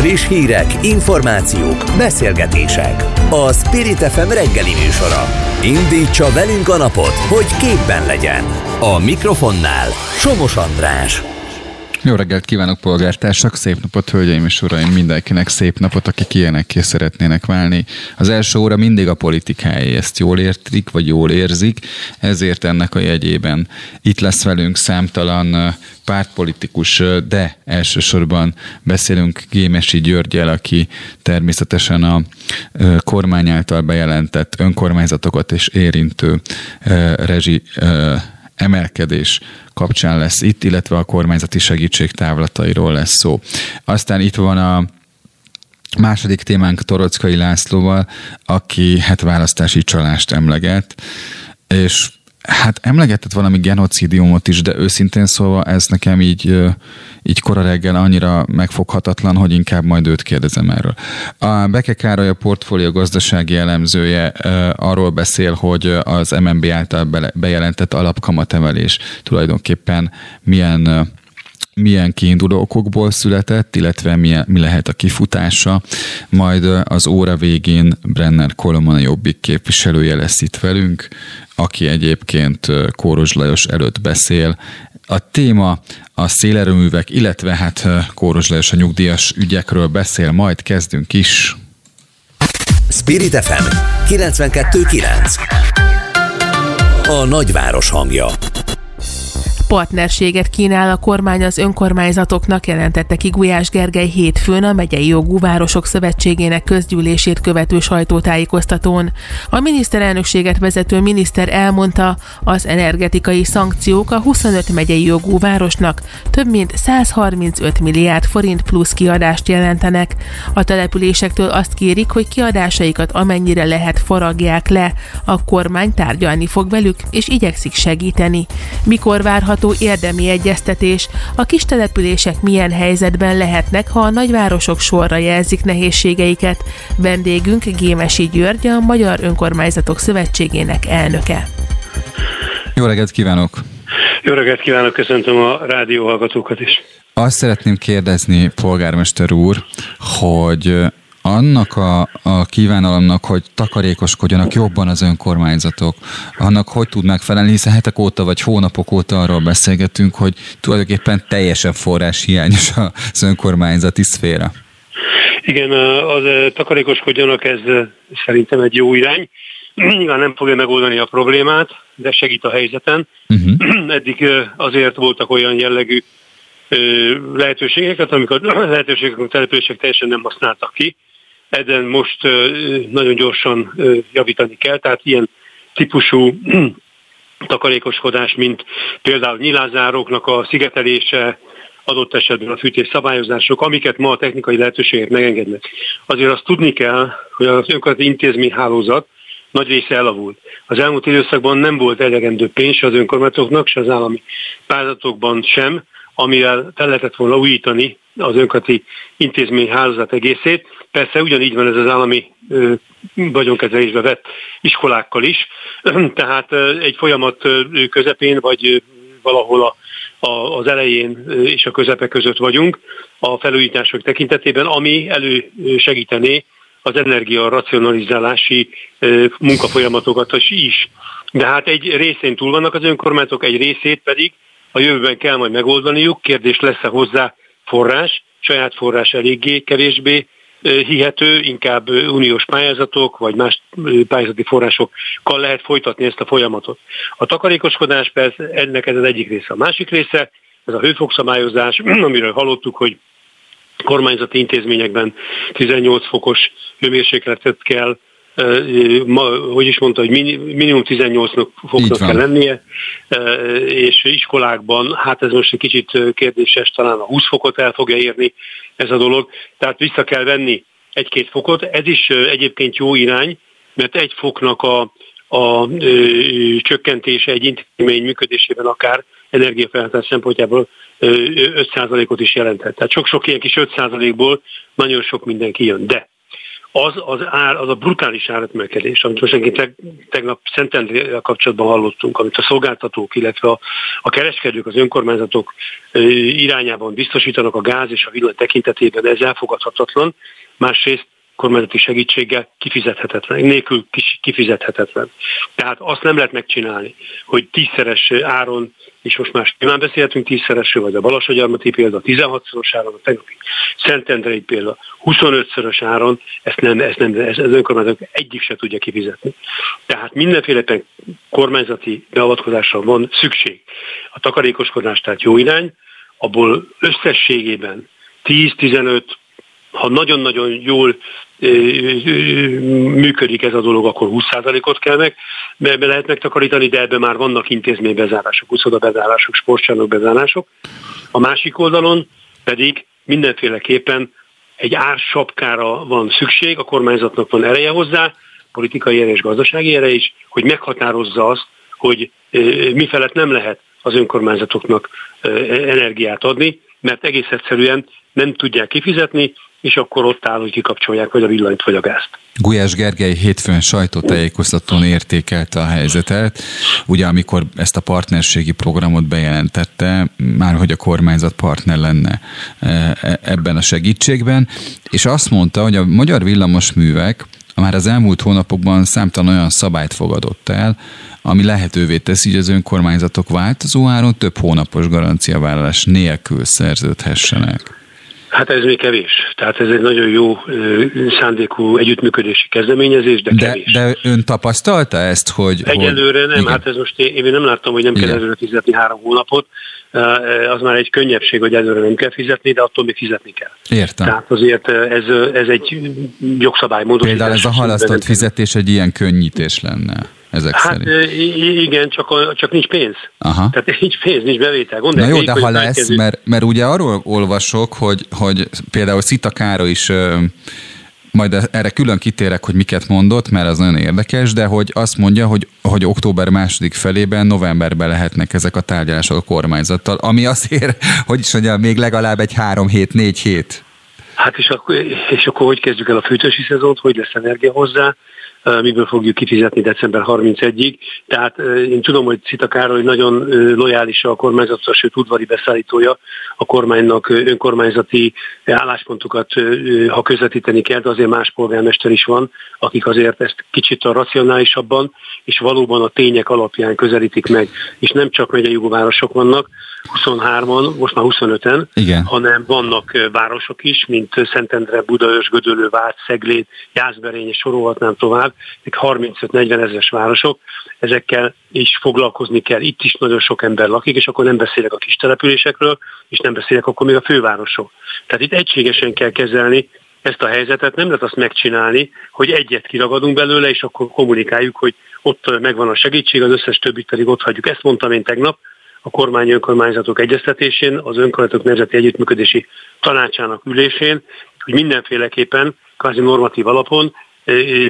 Friss hírek, információk, beszélgetések. A Spirit FM reggeli műsora. Indítsa velünk a napot, hogy képben legyen. A mikrofonnál Somos András. Jó reggelt kívánok, polgártársak! Szép napot, hölgyeim és uraim! Mindenkinek szép napot, akik ilyenekké szeretnének válni. Az első óra mindig a politikáé, ezt jól értik, vagy jól érzik, ezért ennek a jegyében itt lesz velünk számtalan pártpolitikus, de elsősorban beszélünk Gémesi Györgyel, aki természetesen a kormány által bejelentett önkormányzatokat és érintő rezsi emelkedés kapcsán lesz itt, illetve a kormányzati segítség távlatairól lesz szó. Aztán itt van a második témánk Torockai Lászlóval, aki hát választási csalást emleget, és Hát emlegetett valami genocidiumot is, de őszintén szólva ez nekem így, így kora reggel annyira megfoghatatlan, hogy inkább majd őt kérdezem erről. A Beke Károly a portfólió gazdasági elemzője arról beszél, hogy az MNB által bejelentett alapkamatemelés tulajdonképpen milyen milyen kiinduló okokból született, illetve milyen, mi lehet a kifutása. Majd az óra végén Brenner Kolomon a Jobbik képviselője lesz itt velünk, aki egyébként Kóros Lajos előtt beszél. A téma a szélerőművek, illetve hát Kóros Lajos a nyugdíjas ügyekről beszél, majd kezdünk is. Spirit FM 92.9 A nagyváros hangja Partnerséget kínál a kormány az önkormányzatoknak, jelentette ki Gulyás Gergely hétfőn a Megyei Jogú Városok Szövetségének közgyűlését követő sajtótájékoztatón. A miniszterelnökséget vezető miniszter elmondta, az energetikai szankciók a 25 megyei jogú városnak több mint 135 milliárd forint plusz kiadást jelentenek. A településektől azt kérik, hogy kiadásaikat amennyire lehet foragják le. A kormány tárgyalni fog velük, és igyekszik segíteni. Mikor várhat várható érdemi egyeztetés, a kis települések milyen helyzetben lehetnek, ha a nagyvárosok sorra jelzik nehézségeiket. Vendégünk Gémesi György, a Magyar Önkormányzatok Szövetségének elnöke. Jó reggelt kívánok! Jó reggelt kívánok, köszöntöm a rádió hallgatókat is. Azt szeretném kérdezni, polgármester úr, hogy annak a, a kívánalomnak, hogy takarékoskodjanak jobban az önkormányzatok, annak hogy tud megfelelni, hiszen hetek óta vagy hónapok óta arról beszélgetünk, hogy tulajdonképpen teljesen forrás hiányos az önkormányzati szféra. Igen, az takarékoskodjanak, ez szerintem egy jó irány. Nyilván nem fogja megoldani a problémát, de segít a helyzeten. Uh-huh. Eddig azért voltak olyan jellegű lehetőségeket, amikor lehetőségek, a települések teljesen nem használtak ki, ezen most nagyon gyorsan javítani kell, tehát ilyen típusú takarékoskodás, mint például nyilázáróknak a szigetelése, adott esetben a fűtés szabályozások, amiket ma a technikai lehetőségek megengednek. Azért azt tudni kell, hogy az önkormányzati intézményhálózat nagy része elavult. Az elmúlt időszakban nem volt elegendő pénz az önkormányzatoknak, se az állami pályázatokban sem, amivel fel lehetett volna újítani az önkormányzati intézményhálózat egészét. Persze ugyanígy van ez az állami vagyonkezelésbe vett iskolákkal is, tehát egy folyamat közepén, vagy valahol a, a, az elején és a közepe között vagyunk a felújítások tekintetében, ami elősegítené az energia racionalizálási munkafolyamatokat is. De hát egy részén túl vannak az önkormányzatok, egy részét pedig a jövőben kell majd megoldaniuk. Kérdés lesz-e hozzá forrás, saját forrás eléggé kevésbé hihető, inkább uniós pályázatok vagy más pályázati forrásokkal lehet folytatni ezt a folyamatot. A takarékoskodás persze ennek ez az egyik része. A másik része, ez a hőfokszabályozás, amiről hallottuk, hogy kormányzati intézményekben 18 fokos hőmérsékletet kell ma, hogy is mondta, hogy minimum 18 foknak kell lennie, és iskolákban, hát ez most egy kicsit kérdéses, talán a 20 fokot el fogja érni ez a dolog, tehát vissza kell venni egy-két fokot, ez is egyébként jó irány, mert egy foknak a, a ö, csökkentése egy intézmény működésében akár energiafelhasználás szempontjából 5%-ot is jelenthet. Tehát sok-sok ilyen kis 5%-ból nagyon sok mindenki jön. De az, az, ár, az a brutális áremelkedés, amit most egyébként tegnap Szentendré kapcsolatban hallottunk, amit a szolgáltatók, illetve a, a kereskedők, az önkormányzatok irányában biztosítanak a gáz és a villany tekintetében, ez elfogadhatatlan. Másrészt kormányzati segítséggel kifizethetetlen, nélkül kifizethetetlen. Tehát azt nem lehet megcsinálni, hogy tízszeres áron, és most már nyilván beszélhetünk tízszeresről, vagy a Balassagyarmati példa, a 16-szoros áron, a tegnapi Szentendrei példa, 25-szörös áron, ezt nem, ezt nem, ez, ez önkormányzat egyik se tudja kifizetni. Tehát mindenféleképpen kormányzati beavatkozásra van szükség. A takarékoskodás tehát jó irány, abból összességében 10-15, ha nagyon-nagyon jól működik ez a dolog, akkor 20%-ot kell meg, be, be lehet megtakarítani, de ebben már vannak intézménybezárások, uszoda bezárások, sportcsarnok bezárások. A másik oldalon pedig mindenféleképpen egy ársapkára van szükség, a kormányzatnak van ereje hozzá, politikai ereje és gazdasági ereje is, hogy meghatározza azt, hogy mi felett nem lehet az önkormányzatoknak energiát adni, mert egész egyszerűen nem tudják kifizetni, és akkor ott áll, hogy kikapcsolják vagy a villanyt, vagy a gázt. Gulyás Gergely hétfőn sajtótájékoztatón értékelte a helyzetet, ugye amikor ezt a partnerségi programot bejelentette, már hogy a kormányzat partner lenne e, e, ebben a segítségben, és azt mondta, hogy a magyar villamosművek már az elmúlt hónapokban számtalan olyan szabályt fogadott el, ami lehetővé teszi, hogy az önkormányzatok változó áron több hónapos garanciavállalás nélkül szerződhessenek. Hát ez még kevés. Tehát ez egy nagyon jó szándékú együttműködési kezdeményezés, de, de kevés. De ön tapasztalta ezt, hogy... Egyelőre hogy... nem, igen. hát ez most én, én nem láttam, hogy nem igen. kell előre fizetni három hónapot. Az már egy könnyebbség, hogy előre nem kell fizetni, de attól még fizetni kell. Értem. Tehát azért ez, ez egy jogszabálymódosítás. Például ez a halasztott fizetés egy ilyen könnyítés lenne ezek hát, szerint. igen, csak, csak nincs pénz. Aha. Tehát nincs pénz, nincs bevétel. Gondolj, Na jó, de ha lesz, mert, mert ugye arról olvasok, hogy, hogy például Szita Káro is majd erre külön kitérek, hogy miket mondott, mert az nagyon érdekes, de hogy azt mondja, hogy, hogy október második felében, novemberben lehetnek ezek a tárgyalások a kormányzattal, ami azért, hogy is mondja, még legalább egy három hét, négy hét. Hát és akkor, és akkor hogy kezdjük el a fűtési szezont, hogy lesz energia hozzá, miből fogjuk kifizetni december 31-ig. Tehát én tudom, hogy Cita Károly nagyon lojális a kormányzatra, sőt udvari beszállítója a kormánynak önkormányzati álláspontokat, ha közvetíteni kell, de azért más polgármester is van, akik azért ezt kicsit a racionálisabban és valóban a tények alapján közelítik meg. És nem csak megyei városok vannak, 23-an, most már 25-en, Igen. hanem vannak városok is, mint Szentendre, Budaörs, Gödöllő, Vác, Szeglét, Jászberény, és sorolhatnám tovább, 35-40 ezeres városok, ezekkel is foglalkozni kell. Itt is nagyon sok ember lakik, és akkor nem beszélek a kis településekről, és nem beszélek akkor még a fővárosok. Tehát itt egységesen kell kezelni ezt a helyzetet, nem lehet azt megcsinálni, hogy egyet kiragadunk belőle, és akkor kommunikáljuk, hogy ott megvan a segítség, az összes többit pedig ott hagyjuk. Ezt mondtam én tegnap, a kormány önkormányzatok egyeztetésén, az önkormányzatok nemzeti együttműködési tanácsának ülésén, hogy mindenféleképpen kvázi normatív alapon,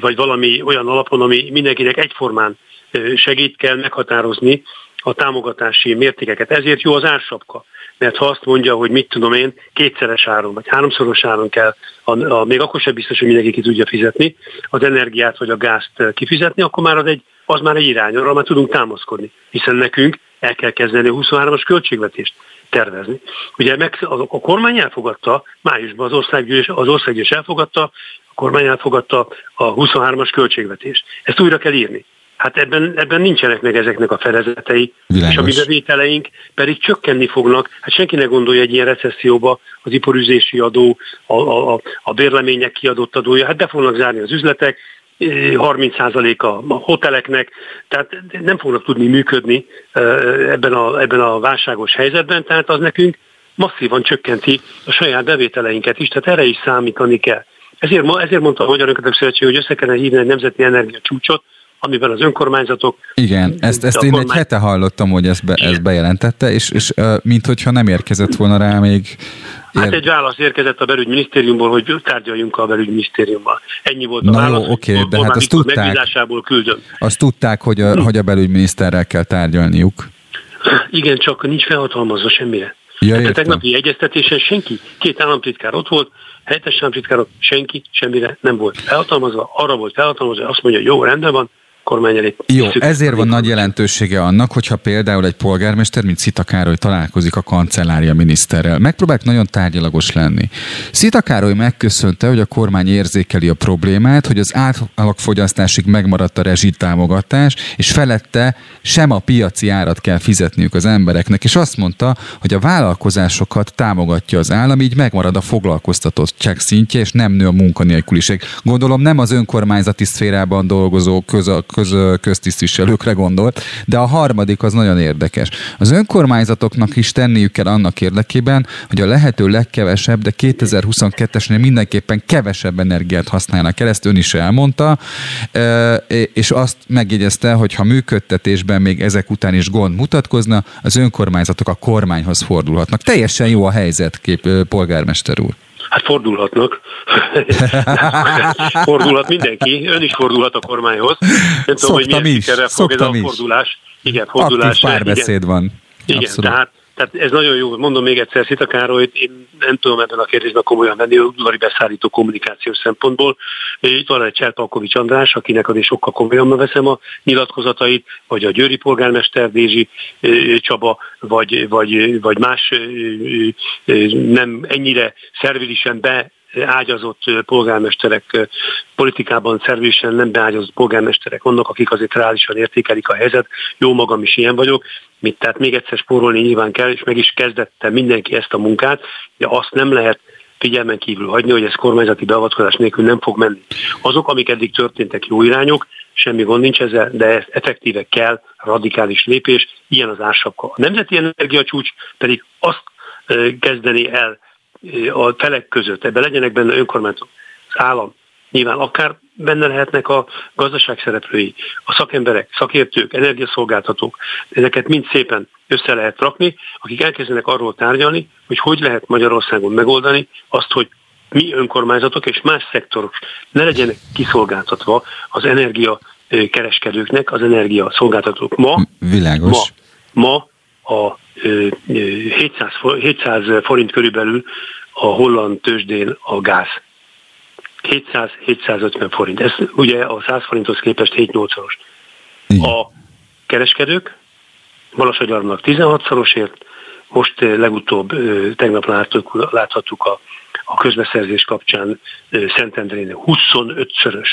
vagy valami olyan alapon, ami mindenkinek egyformán segít kell meghatározni a támogatási mértékeket. Ezért jó az ársapka. Mert ha azt mondja, hogy mit tudom én, kétszeres áron, vagy háromszoros áron kell, a, a, még akkor sem biztos, hogy mindenki ki tudja fizetni, az energiát vagy a gázt kifizetni, akkor már az, egy, az már egy irány, arra már tudunk támaszkodni. Hiszen nekünk el kell kezdeni a 23-as költségvetést tervezni. Ugye meg, a, a kormány elfogadta, májusban az országgyűlés, az országgyűlés elfogadta, a kormány elfogadta a 23-as költségvetést. Ezt újra kell írni. Hát ebben, ebben nincsenek meg ezeknek a felezetei, Világos. és a mi bevételeink pedig csökkenni fognak. Hát senki ne gondolja egy ilyen recesszióba az iparüzési adó, a, a, a bérlemények kiadott adója, hát be fognak zárni az üzletek, 30% a hoteleknek, tehát nem fognak tudni működni ebben a, ebben a válságos helyzetben, tehát az nekünk masszívan csökkenti a saját bevételeinket is, tehát erre is számítani kell. Ezért, ezért mondta a Magyar Önkötök Szövetség, hogy össze kellene hívni egy nemzeti energia csúcsot, amiben az önkormányzatok... Igen, ezt, ezt én kormány... egy hete hallottam, hogy ezt, be, ezt bejelentette, és, és mint hogyha nem érkezett volna rá még... Hát egy válasz érkezett a belügyminisztériumból, hogy tárgyaljunk a belügyminisztériummal. Ennyi volt a Na válasz. Jó, oké, de hát azt tudták, küldöm. azt tudták, hogy a, hm. hogy a belügyminiszterrel kell tárgyalniuk. Igen, csak nincs felhatalmazva semmire. Ja, hát a tegnapi egyeztetésen senki, két államtitkár ott volt, helyettes államtitkárok, senki semmire nem volt felhatalmazva, arra volt felhatalmazva, hogy azt mondja, jó, rendben van, kormány elé. Jó, ezért van nagy jelentősége annak, hogyha például egy polgármester, mint Szita Károly találkozik a kancellária miniszterrel. Megpróbált nagyon tárgyalagos lenni. Szita Károly megköszönte, hogy a kormány érzékeli a problémát, hogy az átlagfogyasztásig megmaradt a rezsitámogatás, és felette sem a piaci árat kell fizetniük az embereknek, és azt mondta, hogy a vállalkozásokat támogatja az állam, így megmarad a foglalkoztatottság szintje, és nem nő a munkanélküliség. Gondolom nem az önkormányzati szférában dolgozó köz, köz, köztisztviselőkre gondolt, de a harmadik az nagyon érdekes. Az önkormányzatoknak is tenniük kell annak érdekében, hogy a lehető legkevesebb, de 2022-esnél mindenképpen kevesebb energiát használnak el, ezt ön is elmondta, és azt megjegyezte, hogy ha működtetésben még ezek után is gond mutatkozna, az önkormányzatok a kormányhoz fordulhatnak. Teljesen jó a helyzet, kép, polgármester úr. Hát fordulhatnak. Fordulhat mindenki, ön is fordulhat a kormányhoz. Nem tudom, hogy milyen is. fog ez a fordulás. Igen, fordulás. Aktív párbeszéd igen. van. Igen, Abszolút. tehát tehát ez nagyon jó, mondom még egyszer, Szita Károly, én nem tudom ebben a kérdésben komolyan venni, udvari beszállító kommunikációs szempontból. Itt van egy Cserpalkovics András, akinek azért sokkal komolyan veszem a nyilatkozatait, vagy a Győri polgármester Dézsi Csaba, vagy, vagy, vagy más nem ennyire szervilisen be ágyazott polgármesterek, politikában szervésen nem beágyazott polgármesterek vannak, akik azért reálisan értékelik a helyzet. Jó magam is ilyen vagyok, mit, tehát még egyszer spórolni nyilván kell, és meg is kezdette mindenki ezt a munkát, de azt nem lehet figyelmen kívül hagyni, hogy ez kormányzati beavatkozás nélkül nem fog menni. Azok, amik eddig történtek, jó irányok, semmi gond nincs ezzel, de ez effektíve kell, radikális lépés, ilyen az ársapka. A Nemzeti Energiacsúcs pedig azt kezdeni el a felek között, ebben legyenek benne önkormányzatok, az állam, nyilván akár benne lehetnek a gazdaság szereplői, a szakemberek, szakértők, energiaszolgáltatók, ezeket mind szépen össze lehet rakni, akik elkezdenek arról tárgyalni, hogy hogy lehet Magyarországon megoldani azt, hogy mi önkormányzatok és más szektorok ne legyenek kiszolgáltatva az energia kereskedőknek, az energia szolgáltatók. Ma, Világos. ma, ma a 700, 700 forint körülbelül a holland tőzsdén a gáz. 700-750 forint. Ez ugye a 100 forinthoz képest 7-8-szoros. A kereskedők Balassagyarnak 16-szorosért, most legutóbb tegnap láttuk, láthattuk a, a közbeszerzés kapcsán Szentendrénél 25-szörös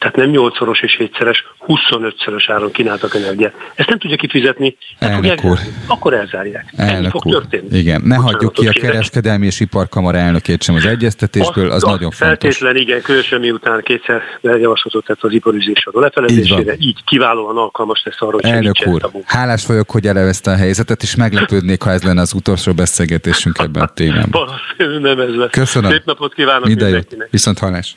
tehát nem 8-szoros és 7-szeres, 25-szörös áron kínáltak energiát. Ezt nem tudja kifizetni, Elnök úr. akkor elzárják. Elnök fog úr. történni. Igen, ne Bocsánat, hagyjuk ki a kereskedelmi és iparkamara elnökét sem az egyeztetésből, az, az nagyon fontos. Feltétlen igen, különösen miután kétszer javaslatot tett az iparüzés adó lefelezésére, így, így kiválóan alkalmas lesz arra, hogy Elnök úr, hálás vagyok, hogy elevezte a helyzetet, és meglepődnék, ha ez lenne az utolsó beszélgetésünk ebben a témában. nem ez lesz. Köszönöm. Szép napot kívánok Minden mindenkinek. Jót. Viszont hallás.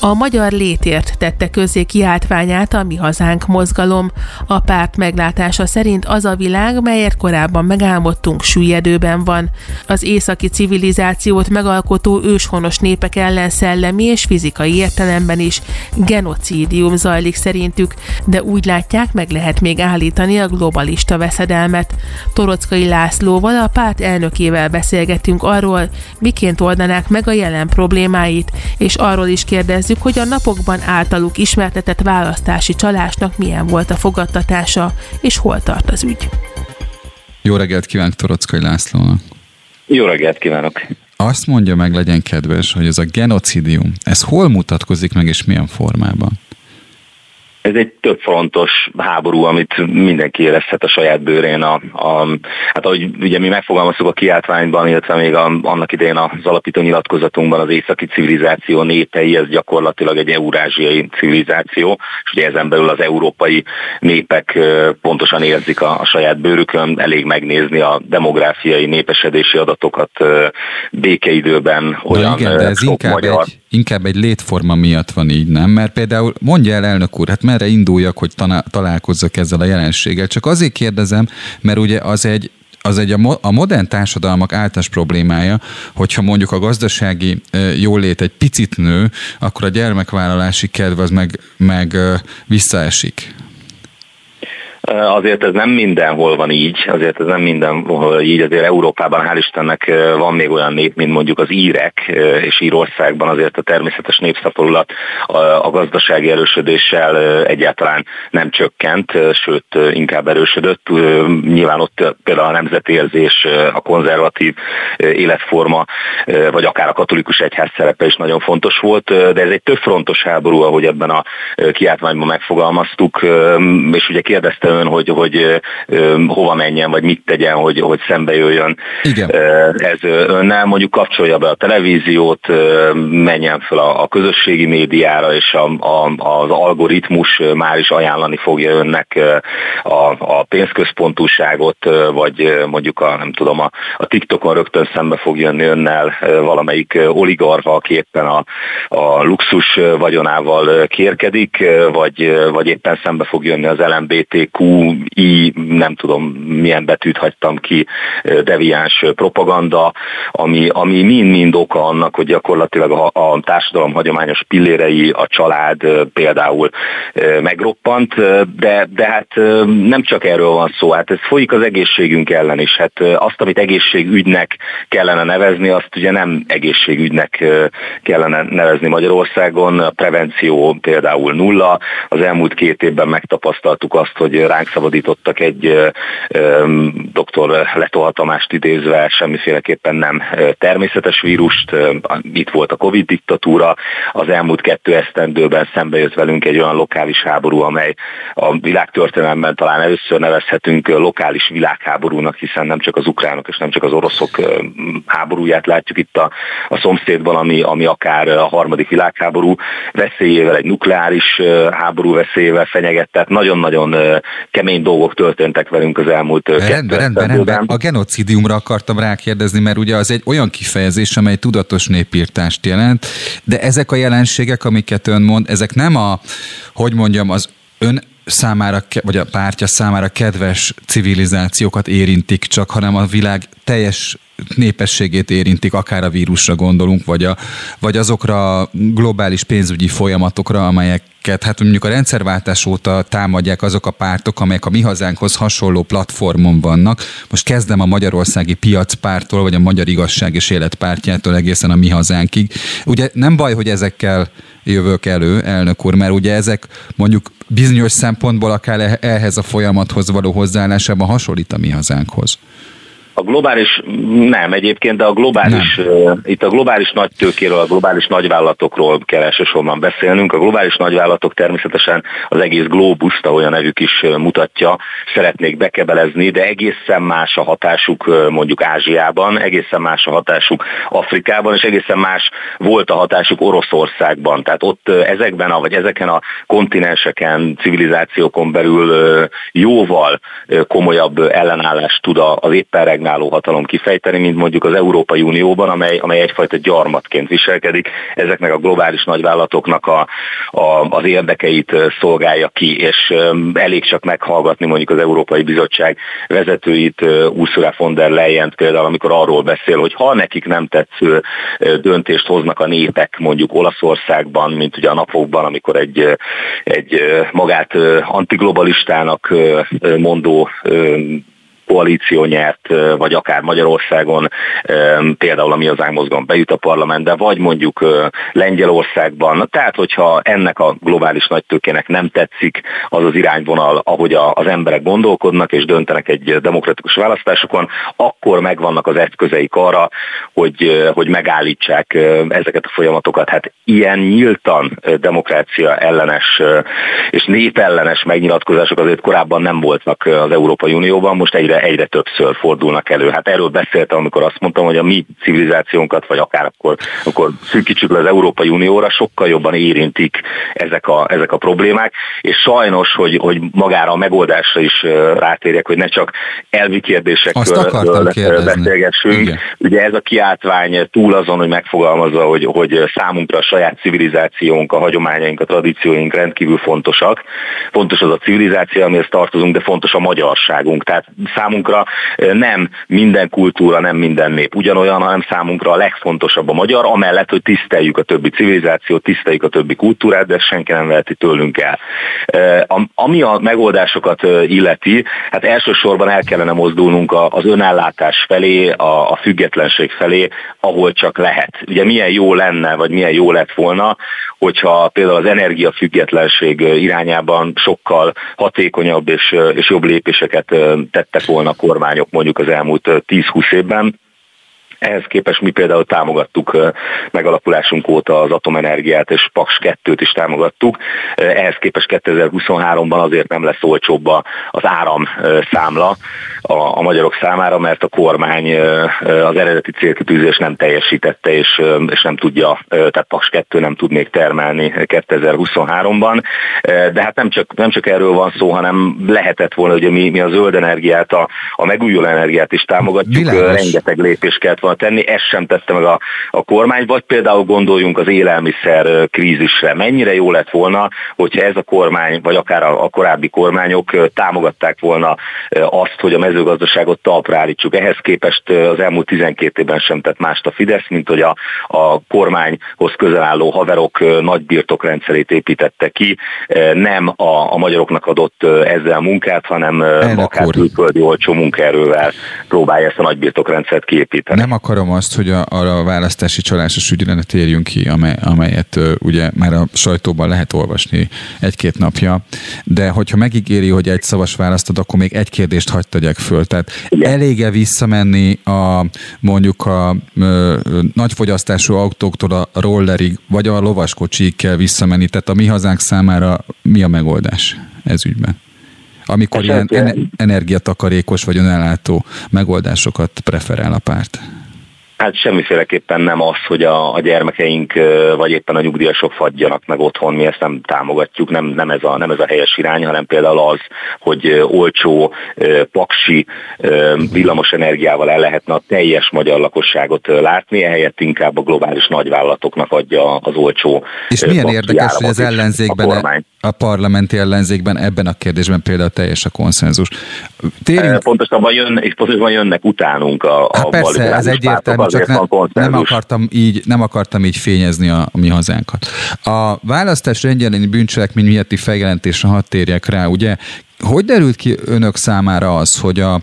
a Magyar Létért tette közzé kiáltványát a Mi Hazánk mozgalom. A párt meglátása szerint az a világ, melyet korábban megálmodtunk, süllyedőben van. Az északi civilizációt megalkotó őshonos népek ellen szellemi és fizikai értelemben is genocídium zajlik szerintük, de úgy látják, meg lehet még állítani a globalista veszedelmet. Torockai Lászlóval, a párt elnökével beszélgetünk arról, miként oldanák meg a jelen problémáit, és arról is kérdez megkérdezzük, hogy a napokban általuk ismertetett választási csalásnak milyen volt a fogadtatása, és hol tart az ügy. Jó reggelt kívánok Torockai Lászlónak! Jó reggelt kívánok! Azt mondja meg, legyen kedves, hogy ez a genocidium, ez hol mutatkozik meg, és milyen formában? Ez egy több frontos háború, amit mindenki érezhet a saját bőrén. A, a, hát ahogy ugye mi megfogalmaztuk a kiáltványban, illetve még a, annak idején az alapító nyilatkozatunkban az északi civilizáció népei, ez gyakorlatilag egy eurázsiai civilizáció, és ugye ezen belül az európai népek pontosan érzik a, a saját bőrükön, elég megnézni a demográfiai népesedési adatokat békeidőben. Olyan igen, de ez inkább magyar... egy inkább egy létforma miatt van így, nem? Mert például mondja el elnök úr, hát merre induljak, hogy találkozzak ezzel a jelenséggel? Csak azért kérdezem, mert ugye az egy az egy a, a modern társadalmak általános problémája, hogyha mondjuk a gazdasági jólét egy picit nő, akkor a gyermekvállalási kedv az meg, meg visszaesik. Azért ez nem mindenhol van így, azért ez nem mindenhol így, azért Európában hál' Istennek van még olyan nép, mint mondjuk az írek, és Írországban azért a természetes népszaporulat a gazdasági erősödéssel egyáltalán nem csökkent, sőt inkább erősödött. Nyilván ott például a nemzetérzés, a konzervatív életforma, vagy akár a katolikus egyház szerepe is nagyon fontos volt, de ez egy több frontos háború, ahogy ebben a kiáltványban megfogalmaztuk, és ugye kérdezte ön, hogy, hogy hova menjen, vagy mit tegyen, hogy, hogy szembe jöjjön Igen. ez önnel, mondjuk kapcsolja be a televíziót, menjen fel a, a közösségi médiára, és a, a, az algoritmus már is ajánlani fogja önnek a, a pénzközpontúságot, vagy mondjuk a, nem tudom, a, a TikTokon rögtön szembe fog jönni önnel valamelyik oligarha, aki éppen a, a luxus vagyonával kérkedik, vagy, vagy éppen szembe fog jönni az LMBTQI, nem tudom milyen betűt hagytam ki, deviáns propaganda, ami, ami mind-mind oka annak, hogy gyakorlatilag a, a társadalom hagyományos pillérei, a család például megroppant, de, de hát nem csak erről van szó, hát ez folyik az egészségünk ellen is. Hát azt, amit egészségügynek kellene nevezni, azt ugye nem egészségügynek kellene nevezni Magyarországon. A prevenció például nulla. Az elmúlt két évben megtapasztaltuk azt, hogy ránk szabadítottak egy doktor letohatamást idézve, semmiféleképpen nem természetes vírust. Itt volt a Covid diktatúra. Az elmúlt kettő esztendőben szembe jött velünk egy olyan lokális háború, amely a világtörténelemben talán először nevezhetünk lokális világháborúnak, hiszen nem csak az ukránok és nem csak az oroszok háborúját látjuk itt a, a szomszédban, ami, ami akár a harmadik világháború veszélyével, egy nukleáris háború veszélyével fenyeget, tehát nagyon-nagyon kemény dolgok történtek velünk az elmúlt rendben, rendben, rendben. A genocidiumra akartam rákérdezni, mert ugye az egy olyan kifejezés, amely tudatos népírtást jelent, de ezek a jelenségek, amiket ön mond, ezek nem a, hogy mondjam, az ön számára, vagy a pártja számára kedves civilizációkat érintik csak, hanem a világ teljes népességét érintik, akár a vírusra gondolunk, vagy, a, vagy azokra a globális pénzügyi folyamatokra, amelyeket hát mondjuk a rendszerváltás óta támadják azok a pártok, amelyek a mi hazánkhoz hasonló platformon vannak. Most kezdem a Magyarországi Piacpártól, vagy a Magyar Igazság és Életpártjától egészen a mi hazánkig. Ugye nem baj, hogy ezekkel jövök elő, elnök úr, mert ugye ezek mondjuk bizonyos szempontból akár ehhez a folyamathoz való hozzáállásában hasonlít a mi hazánkhoz. A globális, nem egyébként, de a globális, nem. itt a globális nagy tőkéről, a globális nagyvállalatokról kell elsősorban beszélnünk. A globális nagyvállalatok természetesen az egész globuszt, ahogy a nevük is mutatja, szeretnék bekebelezni, de egészen más a hatásuk mondjuk Ázsiában, egészen más a hatásuk Afrikában, és egészen más volt a hatásuk Oroszországban. Tehát ott ezekben, a, vagy ezeken a kontinenseken, civilizációkon belül jóval komolyabb ellenállást tud az éppen regnáló hatalom kifejteni, mint mondjuk az Európai Unióban, amely, amely egyfajta gyarmatként viselkedik, ezeknek a globális nagyvállalatoknak a, a, az érdekeit szolgálja ki, és elég csak meghallgatni mondjuk az Európai Bizottság vezetőit, Ursula von der Leyen például, amikor arról beszél, hogy ha nekik nem tetsző döntést hoznak a népek mondjuk Olaszországban, mint ugye a napokban, amikor egy, egy magát antiglobalistának mondó koalíció nyert, vagy akár Magyarországon például a Mi az mozgalom bejut a parlamentbe, vagy mondjuk Lengyelországban. Tehát, hogyha ennek a globális nagytőkének nem tetszik az az irányvonal, ahogy az emberek gondolkodnak és döntenek egy demokratikus választásokon, akkor megvannak az eszközeik arra, hogy, hogy megállítsák ezeket a folyamatokat. Hát ilyen nyíltan demokrácia ellenes és népellenes megnyilatkozások azért korábban nem voltak az Európai Unióban, most egyre egyre többször fordulnak elő. Hát erről beszéltem, amikor azt mondtam, hogy a mi civilizációnkat, vagy akár akkor, akkor szűkítsük le az Európai Unióra, sokkal jobban érintik ezek a, ezek a problémák, és sajnos, hogy, hogy magára a megoldásra is rátérjek, hogy ne csak elvi kérdésekről beszélgessünk. Igen. Ugye ez a kiáltvány túl azon, hogy megfogalmazza, hogy, hogy számunkra a saját civilizációnk, a hagyományaink, a tradícióink rendkívül fontosak. Fontos az a civilizáció, amihez tartozunk, de fontos a magyarságunk. Tehát számunkra nem minden kultúra, nem minden nép ugyanolyan, hanem számunkra a legfontosabb a magyar, amellett, hogy tiszteljük a többi civilizációt, tiszteljük a többi kultúrát, de senki nem veheti tőlünk el. Ami a megoldásokat illeti, hát elsősorban el kellene mozdulnunk az önállátás felé, a, függetlenség felé, ahol csak lehet. Ugye milyen jó lenne, vagy milyen jó lett volna, hogyha például az energiafüggetlenség irányában sokkal hatékonyabb és, és jobb lépéseket tettek volna a kormányok mondjuk az elmúlt 10-20 évben, ehhez képest mi például támogattuk megalakulásunk óta az atomenergiát, és Paks 2-t is támogattuk. Ehhez képest 2023-ban azért nem lesz olcsóbb az áram számla a, a magyarok számára, mert a kormány az eredeti célkitűzés nem teljesítette, és, és nem tudja, tehát Paks 2 nem tud még termelni 2023-ban. De hát nem csak, nem csak erről van szó, hanem lehetett volna, hogy mi, mi a zöld energiát, a, a megújuló energiát is támogatjuk, Világos. rengeteg lépés kellett volna tenni, ezt sem tette meg a, a kormány, vagy például gondoljunk az élelmiszer krízisre. Mennyire jó lett volna, hogyha ez a kormány, vagy akár a, a korábbi kormányok támogatták volna azt, hogy a mezőgazdaságot talpra állítsuk. Ehhez képest az elmúlt 12 évben sem tett mást a Fidesz, mint hogy a, a kormányhoz közel álló haverok nagy birtokrendszerét építette ki, nem a, a magyaroknak adott ezzel munkát, hanem Elnök akár külföldi olcsó munkaerővel próbálja ezt a nagy birtokrendszert kiépíteni. Nem akarom azt, hogy a, a választási csalásos ügyre ne térjünk ki, amely, amelyet uh, ugye már a sajtóban lehet olvasni egy-két napja, de hogyha megígéri, hogy egy szavas választod, akkor még egy kérdést hagyd tegyek föl. Tehát elége visszamenni a mondjuk a ö, nagyfogyasztású autóktól a rollerig, vagy a lovaskocsig kell visszamenni, tehát a mi hazánk számára mi a megoldás ez ügyben? amikor ilyen energiatakarékos vagy önellátó megoldásokat preferál a párt? Hát semmiféleképpen nem az, hogy a, a gyermekeink vagy éppen a nyugdíjasok fagyjanak meg otthon, mi ezt nem támogatjuk, nem, nem, ez a, nem ez a helyes irány, hanem például az, hogy olcsó, paksi villamos energiával el lehetne a teljes magyar lakosságot látni, ehelyett inkább a globális nagyvállalatoknak adja az olcsó És milyen érdekes, hogy az ellenzékben, a, parlamenti ellenzékben ebben a kérdésben például teljes a konszenzus. Térjünk... Pontosabban, jön, pontosabban jönnek utánunk a, a hát persze, ez egyértelmű, csak ne, nem, akartam így, nem akartam így fényezni a, a mi hazánkat. A választás rendjeleni bűncselekmény miatti feljelentésre hadd térjek rá, ugye hogy derült ki önök számára az, hogy a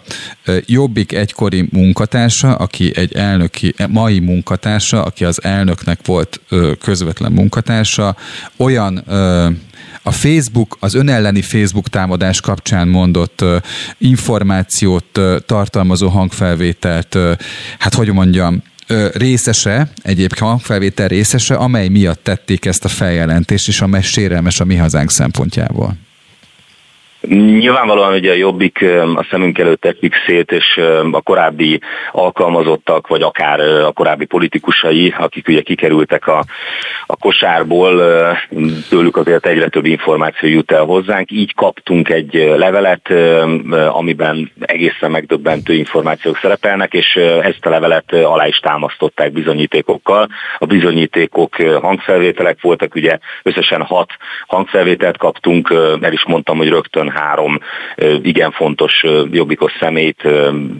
Jobbik egykori munkatársa, aki egy elnöki, mai munkatársa, aki az elnöknek volt közvetlen munkatársa, olyan a Facebook, az önelleni Facebook támadás kapcsán mondott információt tartalmazó hangfelvételt, hát hogy mondjam, részese, egyébként hangfelvétel részese, amely miatt tették ezt a feljelentést, és amely sérelmes a mi hazánk szempontjából. Nyilvánvalóan ugye a Jobbik a szemünk előtt tetik szét, és a korábbi alkalmazottak, vagy akár a korábbi politikusai, akik ugye kikerültek a, a kosárból, tőlük azért egyre több információ jut el hozzánk. Így kaptunk egy levelet, amiben egészen megdöbbentő információk szerepelnek, és ezt a levelet alá is támasztották bizonyítékokkal. A bizonyítékok hangfelvételek voltak, ugye összesen hat hangfelvételt kaptunk, el is mondtam, hogy rögtön három igen fontos jobbikos szemét,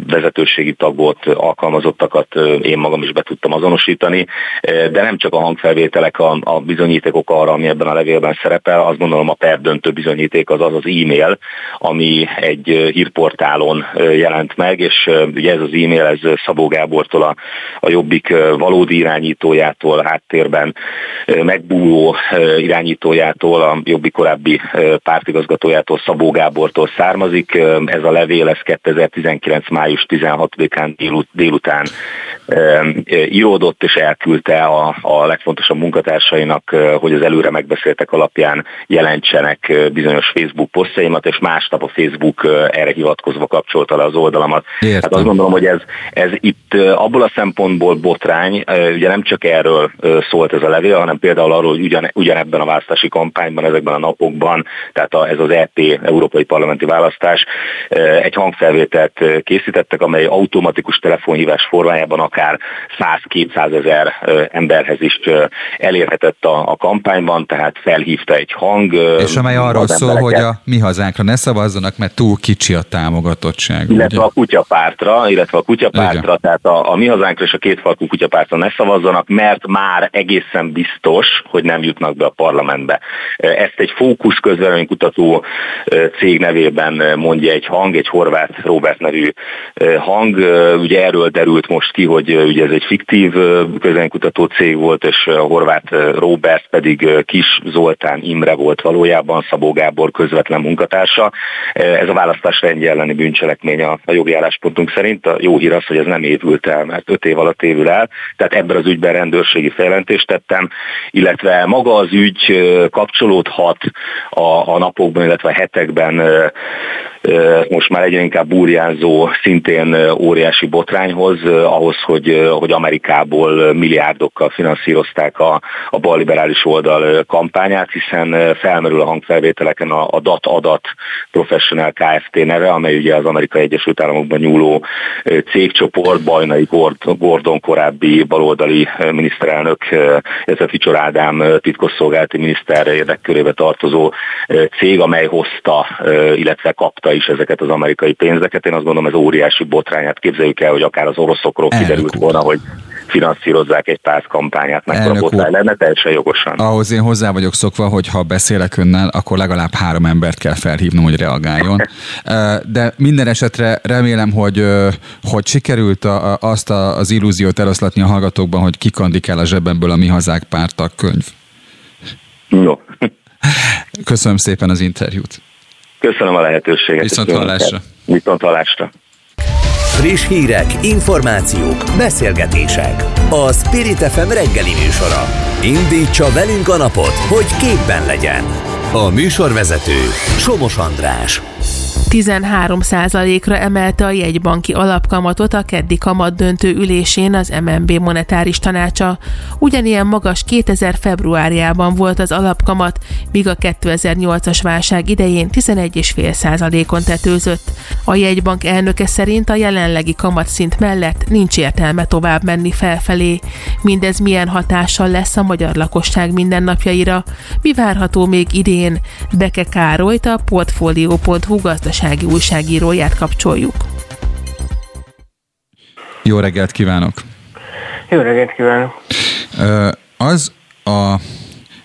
vezetőségi tagot, alkalmazottakat én magam is be tudtam azonosítani, de nem csak a hangfelvételek a, a bizonyítékok arra, ami ebben a levélben szerepel, azt gondolom a perdöntő bizonyíték az az az e-mail, ami egy hírportálon jelent meg, és ugye ez az e-mail, ez Szabó Gábortól a, a Jobbik valódi irányítójától, háttérben megbúvó irányítójától, a Jobbik korábbi pártigazgatójától, Szabó Szabó Gábortól származik. Ez a levél, ez 2019. május 16-án délután íródott és elküldte a, a legfontosabb munkatársainak, hogy az előre megbeszéltek alapján jelentsenek bizonyos Facebook posztjaimat, és másnap a Facebook erre hivatkozva kapcsolta le az oldalamat. Értem. Hát azt gondolom, hogy ez, ez itt abból a szempontból botrány, ugye nem csak erről szólt ez a levél, hanem például arról, hogy ugyan, ugyanebben a választási kampányban, ezekben a napokban, tehát a, ez az EP európai parlamenti választás, egy hangfelvételt készítettek, amely automatikus telefonhívás formájában akár 100-200 ezer emberhez is elérhetett a, a kampányban, tehát felhívta egy hang. És amely arról szól, hogy a mi hazánkra ne szavazzanak, mert túl kicsi a támogatottság. Illetve ugye? a kutyapártra, illetve a kutyapártra, Igen. tehát a, a mi hazánkra és a kétfarkú kutyapártra ne szavazzanak, mert már egészen biztos, hogy nem jutnak be a parlamentbe. Ezt egy fókusz közvéleménykutató cég nevében mondja egy hang, egy horvát Robert nevű hang. Ugye erről derült most ki, hogy ugye ez egy fiktív közvéleménykutató cég volt, és horvát Robert pedig Kis Zoltán Imre volt valójában, Szabó Gábor közvetlen munkatársa. Ez a választás rendje elleni bűncselekmény a, a jogi álláspontunk szerint. A jó hír az, hogy ez nem évült el, mert öt év alatt évül el, tehát ebben az ügyben rendőrségi feljelentést tettem, illetve maga az ügy kapcsolódhat a, a napokban, illetve a hetekben most már egyre inkább burjánzó, szintén óriási botrányhoz, ahhoz, hogy, hogy Amerikából milliárdokkal finanszírozták a, a balliberális oldal kampányát, hiszen felmerül a hangfelvételeken a, a DAT Adat Professional Kft. neve, amely ugye az Amerikai Egyesült Államokban nyúló cégcsoport, Bajnai Gordon korábbi baloldali miniszterelnök, illetve Ficsor Ádám titkosszolgálati miniszter érdekkörébe tartozó cég, amely hozta, illetve kapta is ezeket az amerikai pénzeket. Én azt gondolom, ez óriási botrányát képzeljük el, hogy akár az oroszokról kiderült volna, hogy finanszírozzák egy kampányát, mekkora botrány lenne, teljesen jogosan. Ahhoz én hozzá vagyok szokva, hogy ha beszélek önnel, akkor legalább három embert kell felhívnom, hogy reagáljon. De minden esetre remélem, hogy, hogy sikerült a, azt az illúziót eloszlatni a hallgatókban, hogy kikandik el a zsebemből a Mi Hazák pártak könyv. Jó. Köszönöm szépen az interjút. Köszönöm a lehetőséget. Viszont hallásra. Viszont hallásra. Friss hírek, információk, beszélgetések. A Spirit FM reggeli műsora. Indítsa velünk a napot, hogy képben legyen. A műsorvezető Somos András. 13%-ra emelte a jegybanki alapkamatot a keddi kamat döntő ülésén az MNB monetáris tanácsa. Ugyanilyen magas 2000 februárjában volt az alapkamat, míg a 2008-as válság idején 11,5%-on tetőzött. A jegybank elnöke szerint a jelenlegi kamatszint mellett nincs értelme tovább menni felfelé. Mindez milyen hatással lesz a magyar lakosság mindennapjaira? Mi várható még idén? Beke Károlyt a Portfolio.hu gazdaság gazdasági újságíróját kapcsoljuk. Jó reggelt kívánok! Jó reggelt kívánok! Az a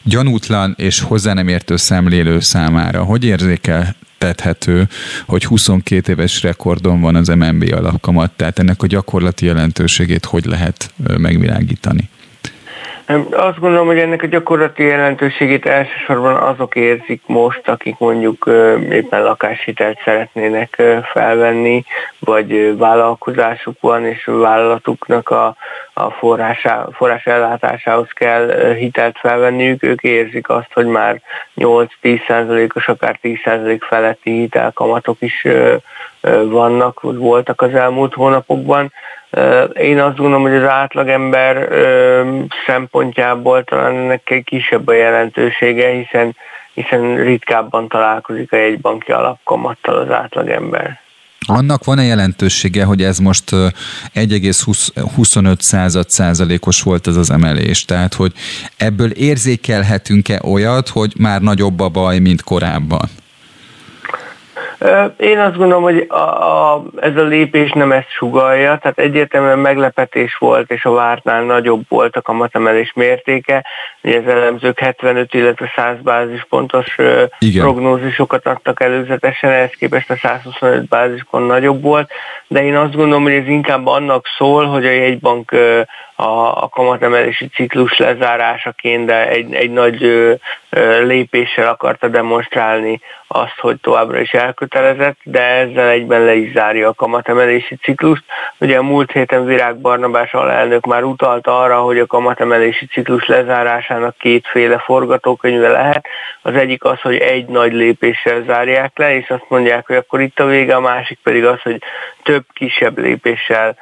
gyanútlan és hozzá nem értő szemlélő számára, hogy érzékeltethető, hogy 22 éves rekordon van az MNB alapkamat, tehát ennek a gyakorlati jelentőségét hogy lehet megvilágítani? Azt gondolom, hogy ennek a gyakorlati jelentőségét elsősorban azok érzik most, akik mondjuk éppen lakáshitelt szeretnének felvenni, vagy vállalkozásuk van, és vállalatuknak a, a forrásá, forrás ellátásához kell hitelt felvenniük, ők érzik azt, hogy már 8-10%-os, akár 10% feletti hitelkamatok is vannak, voltak az elmúlt hónapokban, én azt gondolom, hogy az átlagember szempontjából talán ennek egy kisebb a jelentősége, hiszen, hiszen ritkábban találkozik a jegybanki alapkamattal az átlagember. Annak van-e jelentősége, hogy ez most 1,25 század százalékos volt ez az emelés? Tehát, hogy ebből érzékelhetünk-e olyat, hogy már nagyobb a baj, mint korábban? Én azt gondolom, hogy a, a, ez a lépés nem ezt sugalja, tehát egyértelműen meglepetés volt, és a vártnál nagyobb volt a kamatemelés mértéke. Ugye az elemzők 75, illetve 100 bázispontos Igen. prognózisokat adtak előzetesen, ehhez képest a 125 bázispont nagyobb volt, de én azt gondolom, hogy ez inkább annak szól, hogy a jegybank a, a kamatemelési ciklus lezárásaként, de egy, egy nagy ö, lépéssel akarta demonstrálni azt, hogy továbbra is elkötelezett, de ezzel egyben le is zárja a kamatemelési ciklust. Ugye a múlt héten Virág Barnabás alelnök már utalta arra, hogy a kamatemelési ciklus lezárásának kétféle forgatókönyve lehet. Az egyik az, hogy egy nagy lépéssel zárják le, és azt mondják, hogy akkor itt a vége, a másik pedig az, hogy több kisebb lépéssel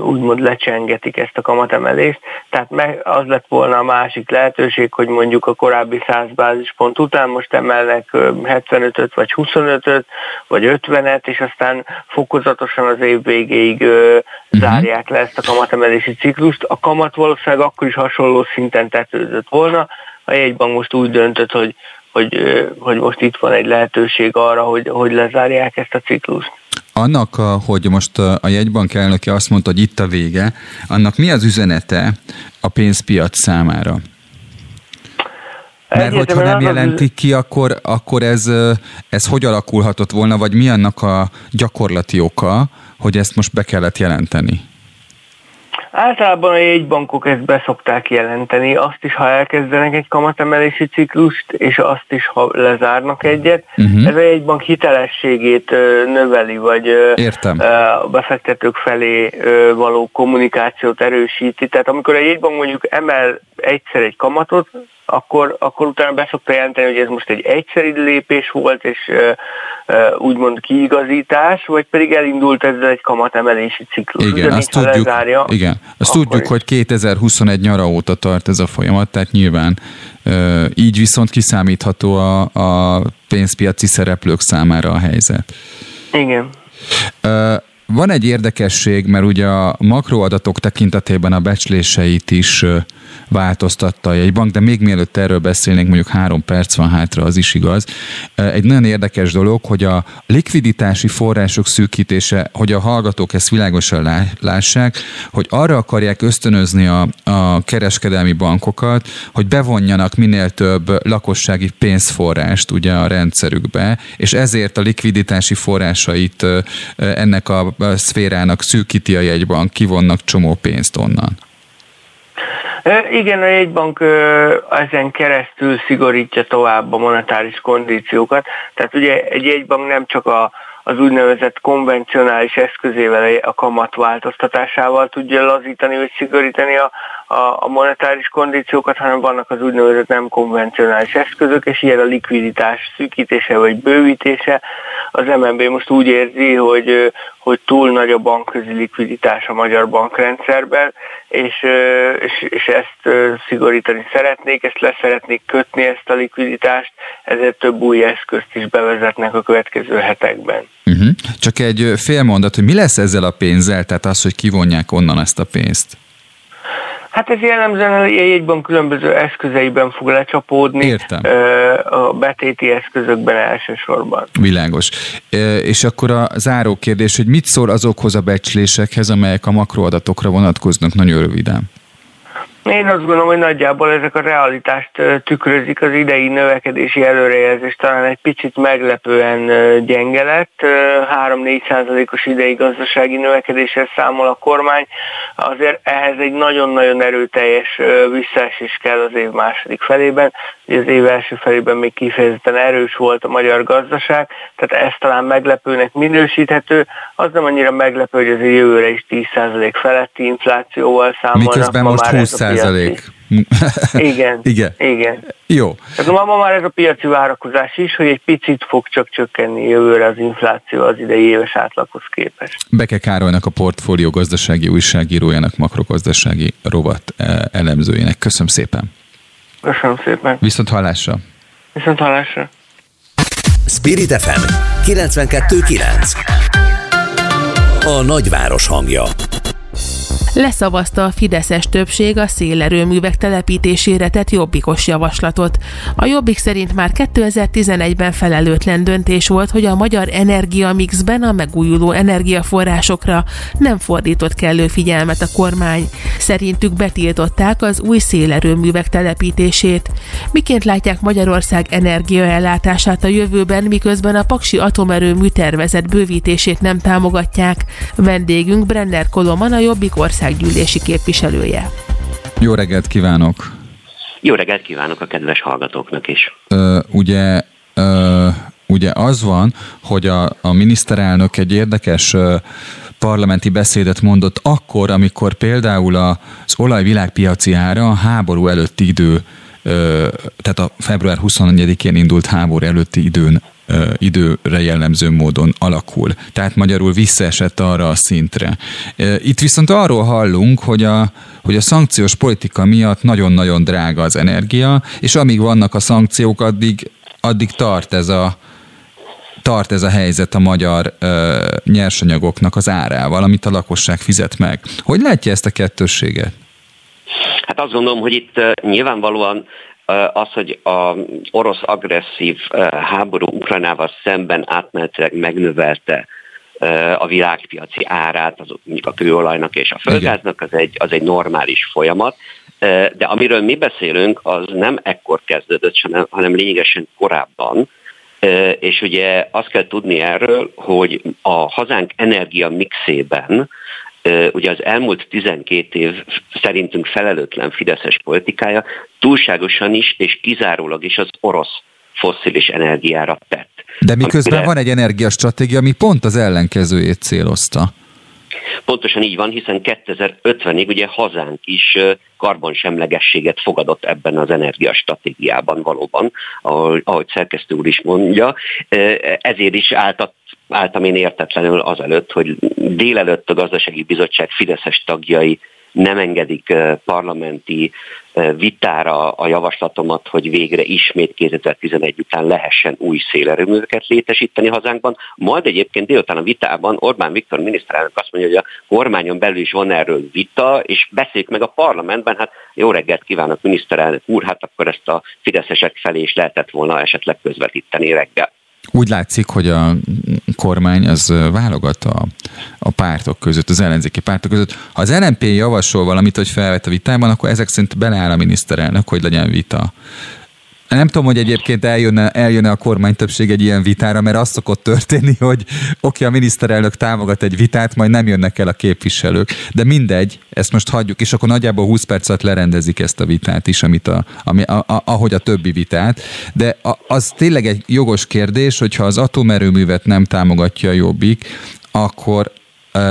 úgymond lecsengetik ezt a kamatemelést. Tehát meg az lett volna a másik lehetőség, hogy mondjuk a korábbi 100 bázispont után most emelnek 75-öt, vagy 25-öt, vagy 50-et, és aztán fokozatosan az év végéig uh-huh. zárják le ezt a kamatemelési ciklust. A kamat valószínűleg akkor is hasonló szinten tetőzött volna, a jegybank most úgy döntött, hogy, hogy, hogy most itt van egy lehetőség arra, hogy, hogy lezárják ezt a ciklust. Annak, hogy most a jegybank elnöke azt mondta, hogy itt a vége, annak mi az üzenete a pénzpiac számára? Mert hogyha nem jelentik ki, akkor, akkor ez, ez hogy alakulhatott volna, vagy mi annak a gyakorlati oka, hogy ezt most be kellett jelenteni? Általában a jegybankok ezt beszokták jelenteni, azt is, ha elkezdenek egy kamatemelési ciklust, és azt is, ha lezárnak egyet. Uh-huh. Ez a jegybank hitelességét növeli, vagy Értem. a befektetők felé való kommunikációt erősíti. Tehát amikor a jegybank mondjuk emel egyszer egy kamatot, akkor, akkor utána beszokta jelenteni, hogy ez most egy egyszeri lépés volt, és úgymond kiigazítás, vagy pedig elindult ezzel egy kamatemelési ciklus. Igen, azt tudjuk, lezárja, igen, azt tudjuk hogy 2021 nyara óta tart ez a folyamat, tehát nyilván így viszont kiszámítható a, a pénzpiaci szereplők számára a helyzet. Igen. Van egy érdekesség, mert ugye a makroadatok tekintetében a becsléseit is változtatta a jegybank, de még mielőtt erről beszélnénk, mondjuk három perc van hátra, az is igaz. Egy nagyon érdekes dolog, hogy a likviditási források szűkítése, hogy a hallgatók ezt világosan lássák, hogy arra akarják ösztönözni a, a kereskedelmi bankokat, hogy bevonjanak minél több lakossági pénzforrást ugye a rendszerükbe, és ezért a likviditási forrásait ennek a szférának szűkíti a jegybank, kivonnak csomó pénzt onnan. Igen, a jegybank ezen keresztül szigorítja tovább a monetáris kondíciókat. Tehát ugye egy jegybank nem csak a, az úgynevezett konvencionális eszközével, a kamat változtatásával tudja lazítani vagy szigorítani a, a, monetáris kondíciókat, hanem vannak az úgynevezett nem konvencionális eszközök, és ilyen a likviditás szűkítése vagy bővítése. Az MNB most úgy érzi, hogy, hogy túl nagy a bankközi likviditás a magyar bankrendszerben, és, és, és ezt szigorítani szeretnék, ezt leszeretnék kötni ezt a likviditást, ezért több új eszközt is bevezetnek a következő hetekben. Uh-huh. Csak egy fél mondat, hogy mi lesz ezzel a pénzzel, tehát az, hogy kivonják onnan ezt a pénzt? Hát ez jellemzően a jegybank különböző eszközeiben fog lecsapódni. Értem. A betéti eszközökben elsősorban. Világos. És akkor a záró kérdés, hogy mit szól azokhoz a becslésekhez, amelyek a makroadatokra vonatkoznak nagyon röviden? Én azt gondolom, hogy nagyjából ezek a realitást tükrözik, az idei növekedési előrejelzés talán egy picit meglepően gyenge lett. 3-4 százalékos idei gazdasági növekedéshez számol a kormány, azért ehhez egy nagyon-nagyon erőteljes visszaesés kell az év második felében. Az év első felében még kifejezetten erős volt a magyar gazdaság, tehát ez talán meglepőnek minősíthető. Az nem annyira meglepő, hogy az jövőre is 10% feletti inflációval számolnak. Miközben ma most 20 százalék. Igen, igen. igen. Jó. Tehát ma, ma már ez a piaci várakozás is, hogy egy picit fog csak csökkenni jövőre az infláció az idei éves átlaghoz képest. Beke Károlynak a portfólió gazdasági újságírójának, makrogazdasági rovat eh, elemzőjének. Köszönöm szépen. Köszönöm szépen. Viszont hallásra. Viszont hallásra. Spirit FM 92.9 A nagyváros hangja leszavazta a Fideszes többség a szélerőművek telepítésére tett jobbikos javaslatot. A jobbik szerint már 2011-ben felelőtlen döntés volt, hogy a magyar energiamixben a megújuló energiaforrásokra nem fordított kellő figyelmet a kormány. Szerintük betiltották az új szélerőművek telepítését. Miként látják Magyarország energiaellátását a jövőben, miközben a Paksi atomerőmű tervezett bővítését nem támogatják? Vendégünk Brenner Koloman, a Jobbik ország országgyűlési képviselője. Jó reggelt kívánok! Jó reggelt kívánok a kedves hallgatóknak is! Ö, ugye, ö, ugye az van, hogy a, a miniszterelnök egy érdekes ö, parlamenti beszédet mondott akkor, amikor például az olaj világpiaci ára a háború előtti idő tehát a február 24-én indult háború előtti időn időre jellemző módon alakul. Tehát magyarul visszaesett arra a szintre. Itt viszont arról hallunk, hogy a, hogy a szankciós politika miatt nagyon-nagyon drága az energia, és amíg vannak a szankciók, addig, addig tart ez a, tart ez a helyzet a magyar ö, nyersanyagoknak az árával, amit a lakosság fizet meg. Hogy látja ezt a kettősséget? Hát azt gondolom, hogy itt nyilvánvalóan az, hogy az orosz agresszív háború Ukrajnával szemben átmenetileg megnövelte a világpiaci árát, az mondjuk a kőolajnak és a földgáznak, az egy, az egy normális folyamat. De amiről mi beszélünk, az nem ekkor kezdődött, hanem lényegesen korábban, és ugye azt kell tudni erről, hogy a hazánk energia mixében ugye az elmúlt 12 év szerintünk felelőtlen fideszes politikája túlságosan is és kizárólag is az orosz fosszilis energiára tett. De miközben amire... van egy energiastratégia, ami pont az ellenkezőjét célozta. Pontosan így van, hiszen 2050-ig ugye hazánk is karbonsemlegességet fogadott ebben az energiastratégiában valóban, ahogy, ahogy szerkesztő úr is mondja. Ezért is álltat álltam én értetlenül azelőtt, hogy délelőtt a gazdasági bizottság Fideszes tagjai nem engedik parlamenti vitára a javaslatomat, hogy végre ismét 2011 után lehessen új szélerőműveket létesíteni hazánkban. Majd egyébként délután a vitában Orbán Viktor miniszterelnök azt mondja, hogy a kormányon belül is van erről vita, és beszéljük meg a parlamentben, hát jó reggelt kívánok miniszterelnök úr, hát akkor ezt a fideszesek felé is lehetett volna esetleg közvetíteni reggel. Úgy látszik, hogy a kormány az válogat a, a pártok között, az ellenzéki pártok között. Ha az LNP javasol valamit, hogy felvet a vitában, akkor ezek szerint beleáll a miniszterelnök, hogy legyen vita. Nem tudom, hogy egyébként eljönne, eljönne a kormány többség egy ilyen vitára, mert az szokott történni, hogy oké, a miniszterelnök támogat egy vitát, majd nem jönnek el a képviselők. De mindegy, ezt most hagyjuk, és akkor nagyjából 20 perc alatt lerendezik ezt a vitát is, amit a, ami, a, a, ahogy a többi vitát. De a, az tényleg egy jogos kérdés, hogyha az atomerőművet nem támogatja a jobbik, akkor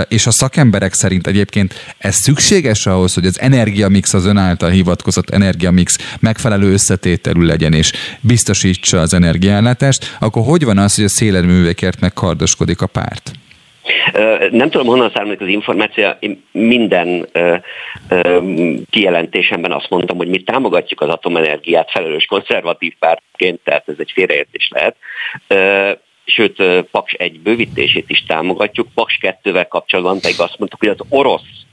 és a szakemberek szerint egyébként ez szükséges ahhoz, hogy az energiamix, az ön által hivatkozott energiamix megfelelő összetételű legyen, és biztosítsa az energiállátást, akkor hogy van az, hogy a szélerőművekért megkardoskodik a párt? Nem tudom, honnan származik az információ. Én minden kijelentésemben azt mondtam, hogy mi támogatjuk az atomenergiát felelős konzervatív pártként, tehát ez egy félreértés lehet sőt Paks egy bővítését is támogatjuk, Paks 2-vel kapcsolatban pedig azt mondtuk, hogy az orosz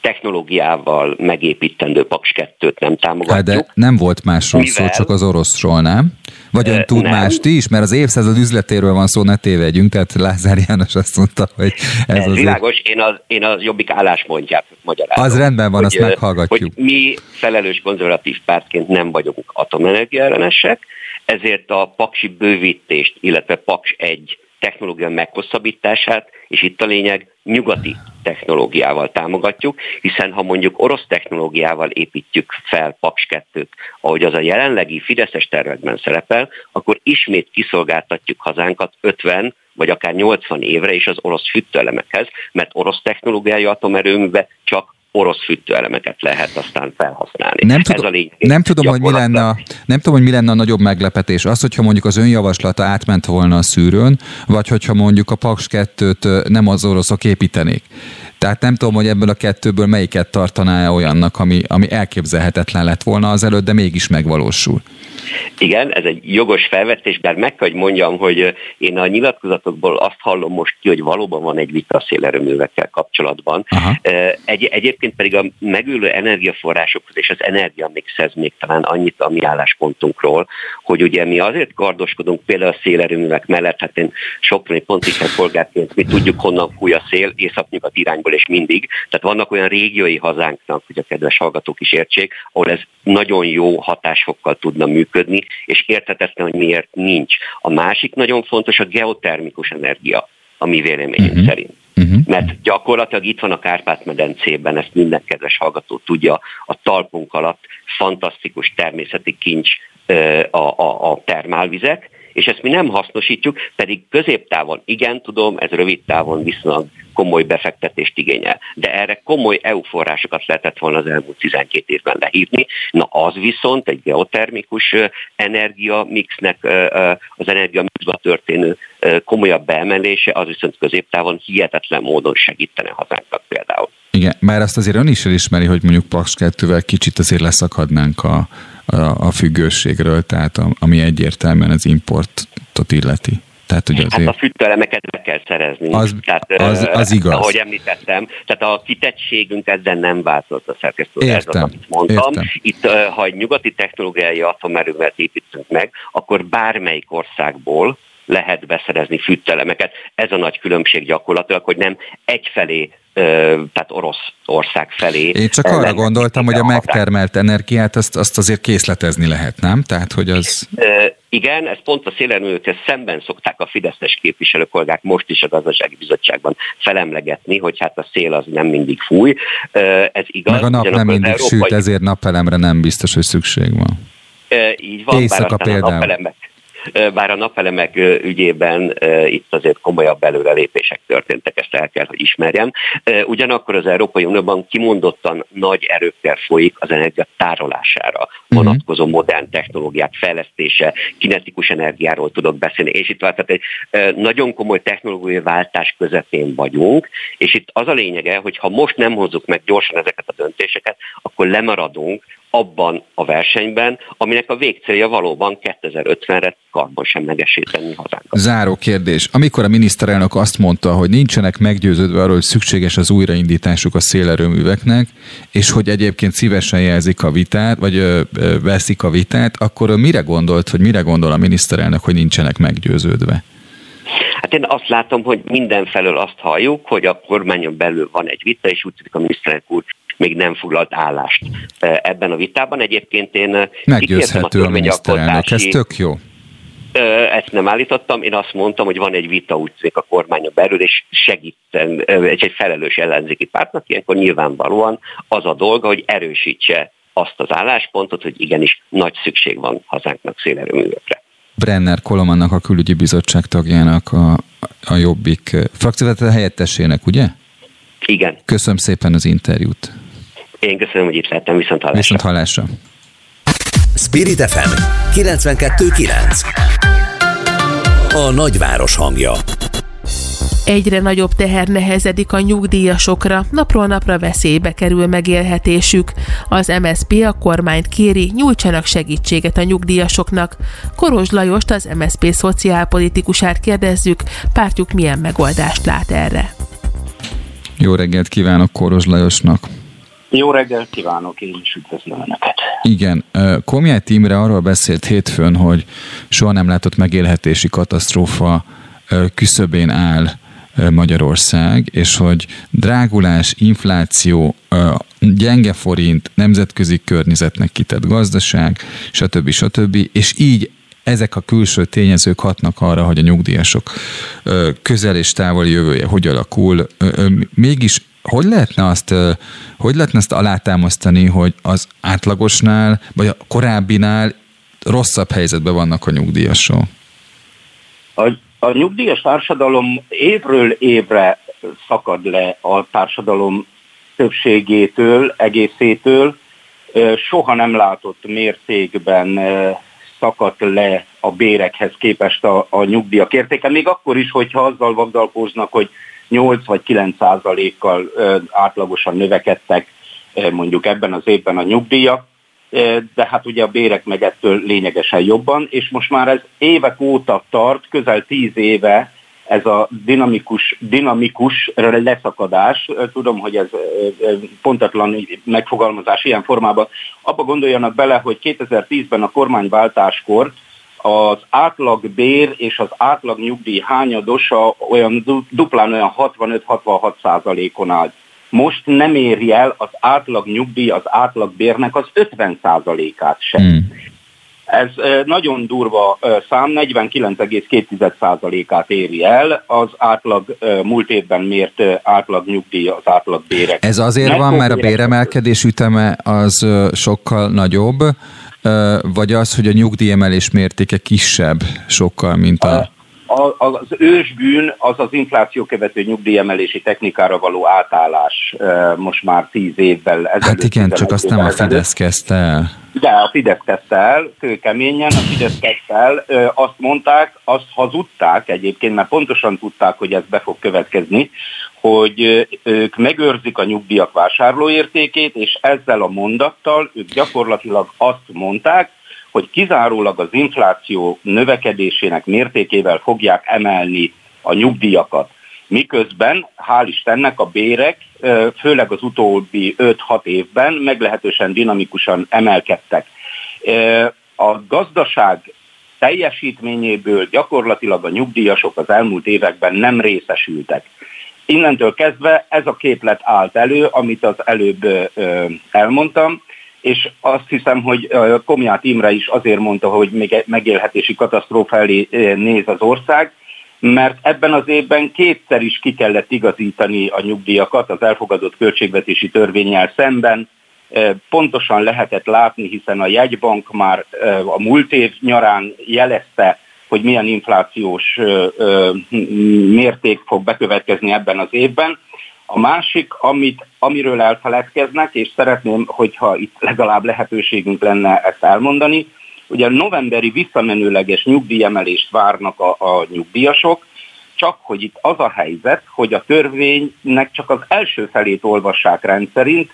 technológiával megépítendő Paks 2-t nem támogatjuk. Hát de nem volt másról Mivel, szó, csak az oroszról, nem? Vagy ön tud nem. mást is? Mert az évszázad üzletéről van szó, ne tévedjünk, tehát Lázár János azt mondta, hogy ez, ez az... Világos, én az, én az jobbik álláspontját magyarázom. Az rendben van, hogy, azt meghallgatjuk. Hogy mi felelős konzervatív pártként nem vagyunk atomenergia ellenesek, ezért a paksi bővítést, illetve paks egy technológia meghosszabbítását, és itt a lényeg, nyugati technológiával támogatjuk, hiszen ha mondjuk orosz technológiával építjük fel Paks 2-t, ahogy az a jelenlegi Fideszes tervekben szerepel, akkor ismét kiszolgáltatjuk hazánkat 50 vagy akár 80 évre is az orosz fűtőelemekhez, mert orosz technológiai atomerőműbe csak orosz fűtőelemeket lehet aztán felhasználni. Nem, tudom, Ez a lényeg, nem, tudom, hogy mi lenne a, nem tudom, hogy mi lenne a nagyobb meglepetés. Az, hogyha mondjuk az önjavaslata átment volna a szűrőn, vagy hogyha mondjuk a Paks 2-t nem az oroszok építenék. Tehát nem tudom, hogy ebből a kettőből melyiket tartaná olyannak, ami, ami elképzelhetetlen lett volna az előtt, de mégis megvalósul. Igen, ez egy jogos felvetés, bár meg kell, hogy mondjam, hogy én a nyilatkozatokból azt hallom most ki, hogy valóban van egy vita szélerőművekkel kapcsolatban. Egy, egyébként pedig a megülő energiaforrásokhoz és az energiamixhez még talán annyit a mi álláspontunkról, hogy ugye mi azért gardoskodunk például a szélerőművek mellett, hát én sokroni pontikai polgárként mi tudjuk, honnan fúj a szél, északnyugat irányból és mindig. Tehát vannak olyan régiói hazánknak, hogy a kedves hallgatók is értsék, ahol ez nagyon jó hatásfokkal tudna működni, és érthetetlen, hogy miért nincs. A másik nagyon fontos a geotermikus energia, a mi véleményünk uh-huh. szerint. Uh-huh. Mert gyakorlatilag itt van a Kárpát-medencében, ezt minden kedves hallgató tudja, a talpunk alatt fantasztikus természeti kincs a, a, a termálvizek, és ezt mi nem hasznosítjuk, pedig középtávon, igen, tudom, ez rövid távon viszonylag komoly befektetést igényel. De erre komoly EU forrásokat lehetett volna az elmúlt 12 évben lehívni. Na az viszont egy geotermikus energiamixnek, az energiamixba történő komolyabb beemelése, az viszont középtávon hihetetlen módon segítene hazánknak például. Igen, már azt azért ön is elismeri, hogy mondjuk Paks 2 kicsit azért leszakadnánk a, a, a függőségről, tehát ami egyértelműen az importot illeti. Tehát, hogy azért... Hát a fűtőelemeket be kell szerezni. Az, tehát, az, az igaz. Ahogy említettem, tehát a kitettségünk ezzel nem változott a szerkesztő. Ez az, amit mondtam. Értem. Itt, ha egy nyugati technológiai atomerőmet építünk meg, akkor bármelyik országból lehet beszerezni fűtőelemeket. Ez a nagy különbség gyakorlatilag, hogy nem egyfelé tehát orosz ország felé. Én csak arra gondoltam, hogy a megtermelt energiát azt, azt azért készletezni lehet, nem? Tehát, hogy az... Igen, ez pont a szélerőkkel szemben szokták a fideszes képviselőkollégák most is a gazdasági bizottságban felemlegetni, hogy hát a szél az nem mindig fúj. Ez igaz. Meg a nap nem mindig európai... süt, ezért napelemre nem biztos, hogy szükség van. Így van, Éjszaka bár például. a napelemek bár a napelemek ügyében itt azért komolyabb előrelépések történtek, ezt el kell, hogy ismerjem. Ugyanakkor az Európai Unióban kimondottan nagy erőkkel folyik az energia tárolására mhm. vonatkozó modern technológiák fejlesztése, kinetikus energiáról tudok beszélni, és itt tehát egy nagyon komoly technológiai váltás közepén vagyunk, és itt az a lényege, hogy ha most nem hozzuk meg gyorsan ezeket a döntéseket, akkor lemaradunk abban a versenyben, aminek a végcélja valóban 2050-re karbon semlegesíteni hazánkat. Záró kérdés. Amikor a miniszterelnök azt mondta, hogy nincsenek meggyőződve arról, hogy szükséges az újraindításuk a szélerőműveknek, és hogy egyébként szívesen jelzik a vitát, vagy ö, ö, veszik a vitát, akkor mire gondolt, hogy mire gondol a miniszterelnök, hogy nincsenek meggyőződve? Hát én azt látom, hogy mindenfelől azt halljuk, hogy a kormányon belül van egy vita, és úgy tűnik a miniszterelnök úr még nem foglalt állást e, ebben a vitában. Egyébként én e, Meggyőzhető a, a miniszterelnök, ez tök jó. E, ezt nem állítottam, én azt mondtam, hogy van egy vita tűnik a kormányon belül, és segíten egy, egy felelős ellenzéki pártnak, ilyenkor nyilvánvalóan az a dolga, hogy erősítse azt az álláspontot, hogy igenis nagy szükség van hazánknak szélerőművekre. Brenner Kolomannak, a külügyi bizottság tagjának, a, a Jobbik frakcióvezető helyettesének, ugye? Igen. Köszönöm szépen az interjút. Én köszönöm, hogy itt lettem, viszont hallásra. Viszont hallásra. Spirit FM 92.9 A nagyváros hangja Egyre nagyobb teher nehezedik a nyugdíjasokra, napról napra veszélybe kerül megélhetésük. Az MSP a kormányt kéri, nyújtsanak segítséget a nyugdíjasoknak. Koros Lajost, az MSP szociálpolitikusát kérdezzük, pártjuk milyen megoldást lát erre. Jó reggelt kívánok Koros Lajosnak! Jó reggelt kívánok, én is üdvözlöm Önöket. Igen, Komjály Tímre arról beszélt hétfőn, hogy soha nem látott megélhetési katasztrófa küszöbén áll Magyarország, és hogy drágulás, infláció, gyenge forint, nemzetközi környezetnek kitett gazdaság, stb. stb. És így ezek a külső tényezők hatnak arra, hogy a nyugdíjasok közel és távoli jövője hogy alakul. Mégis hogy lehetne azt, hogy lehetne azt alátámasztani, hogy az átlagosnál, vagy a korábbinál rosszabb helyzetben vannak a nyugdíjasok? A, a nyugdíjas társadalom évről évre szakad le a társadalom többségétől, egészétől, soha nem látott mértékben szakadt le a bérekhez képest a, a nyugdíjak értéke, még akkor is, hogyha azzal vagdalkoznak, hogy 8 vagy 9 százalékkal átlagosan növekedtek mondjuk ebben az évben a nyugdíjak, de hát ugye a bérek meg ettől lényegesen jobban, és most már ez évek óta tart, közel 10 éve ez a dinamikus, dinamikus leszakadás, tudom, hogy ez pontatlan megfogalmazás ilyen formában, abba gondoljanak bele, hogy 2010-ben a kormányváltáskor az átlag bér és az átlag nyugdíj hányadosa olyan duplán olyan 65-66 százalékon állt. Most nem éri el az átlag nyugdíj az átlag bérnek az 50 százalékát sem. Hmm. Ez nagyon durva szám, 49,2%-át éri el az átlag múlt évben mért átlag nyugdíj, az átlag bérek. Ez azért van, mert a béremelkedés üteme az sokkal nagyobb, vagy az, hogy a nyugdíjemelés mértéke kisebb sokkal, mint a az ősbűn az az infláció követő nyugdíjemelési technikára való átállás most már tíz évvel ezelőtt. Hát igen, csak azt nem a Fidesz kezdte el. De a Fidesz kezdte el, kőkeményen, a Fidesz kezdte el, azt mondták, azt hazudták egyébként, mert pontosan tudták, hogy ez be fog következni, hogy ők megőrzik a nyugdíjak vásárlóértékét, és ezzel a mondattal ők gyakorlatilag azt mondták, hogy kizárólag az infláció növekedésének mértékével fogják emelni a nyugdíjakat. Miközben, hál' Istennek, a bérek, főleg az utóbbi 5-6 évben meglehetősen dinamikusan emelkedtek. A gazdaság teljesítményéből gyakorlatilag a nyugdíjasok az elmúlt években nem részesültek. Innentől kezdve ez a képlet állt elő, amit az előbb elmondtam, és azt hiszem, hogy Komját Imre is azért mondta, hogy még megélhetési katasztrófa elé néz az ország, mert ebben az évben kétszer is ki kellett igazítani a nyugdíjakat az elfogadott költségvetési törvényel szemben. Pontosan lehetett látni, hiszen a jegybank már a múlt év nyarán jelezte, hogy milyen inflációs mérték fog bekövetkezni ebben az évben. A másik, amit, amiről elfeledkeznek, és szeretném, hogyha itt legalább lehetőségünk lenne ezt elmondani, ugye novemberi visszamenőleges nyugdíjemelést várnak a, a nyugdíjasok, csak hogy itt az a helyzet, hogy a törvénynek csak az első felét olvassák rendszerint,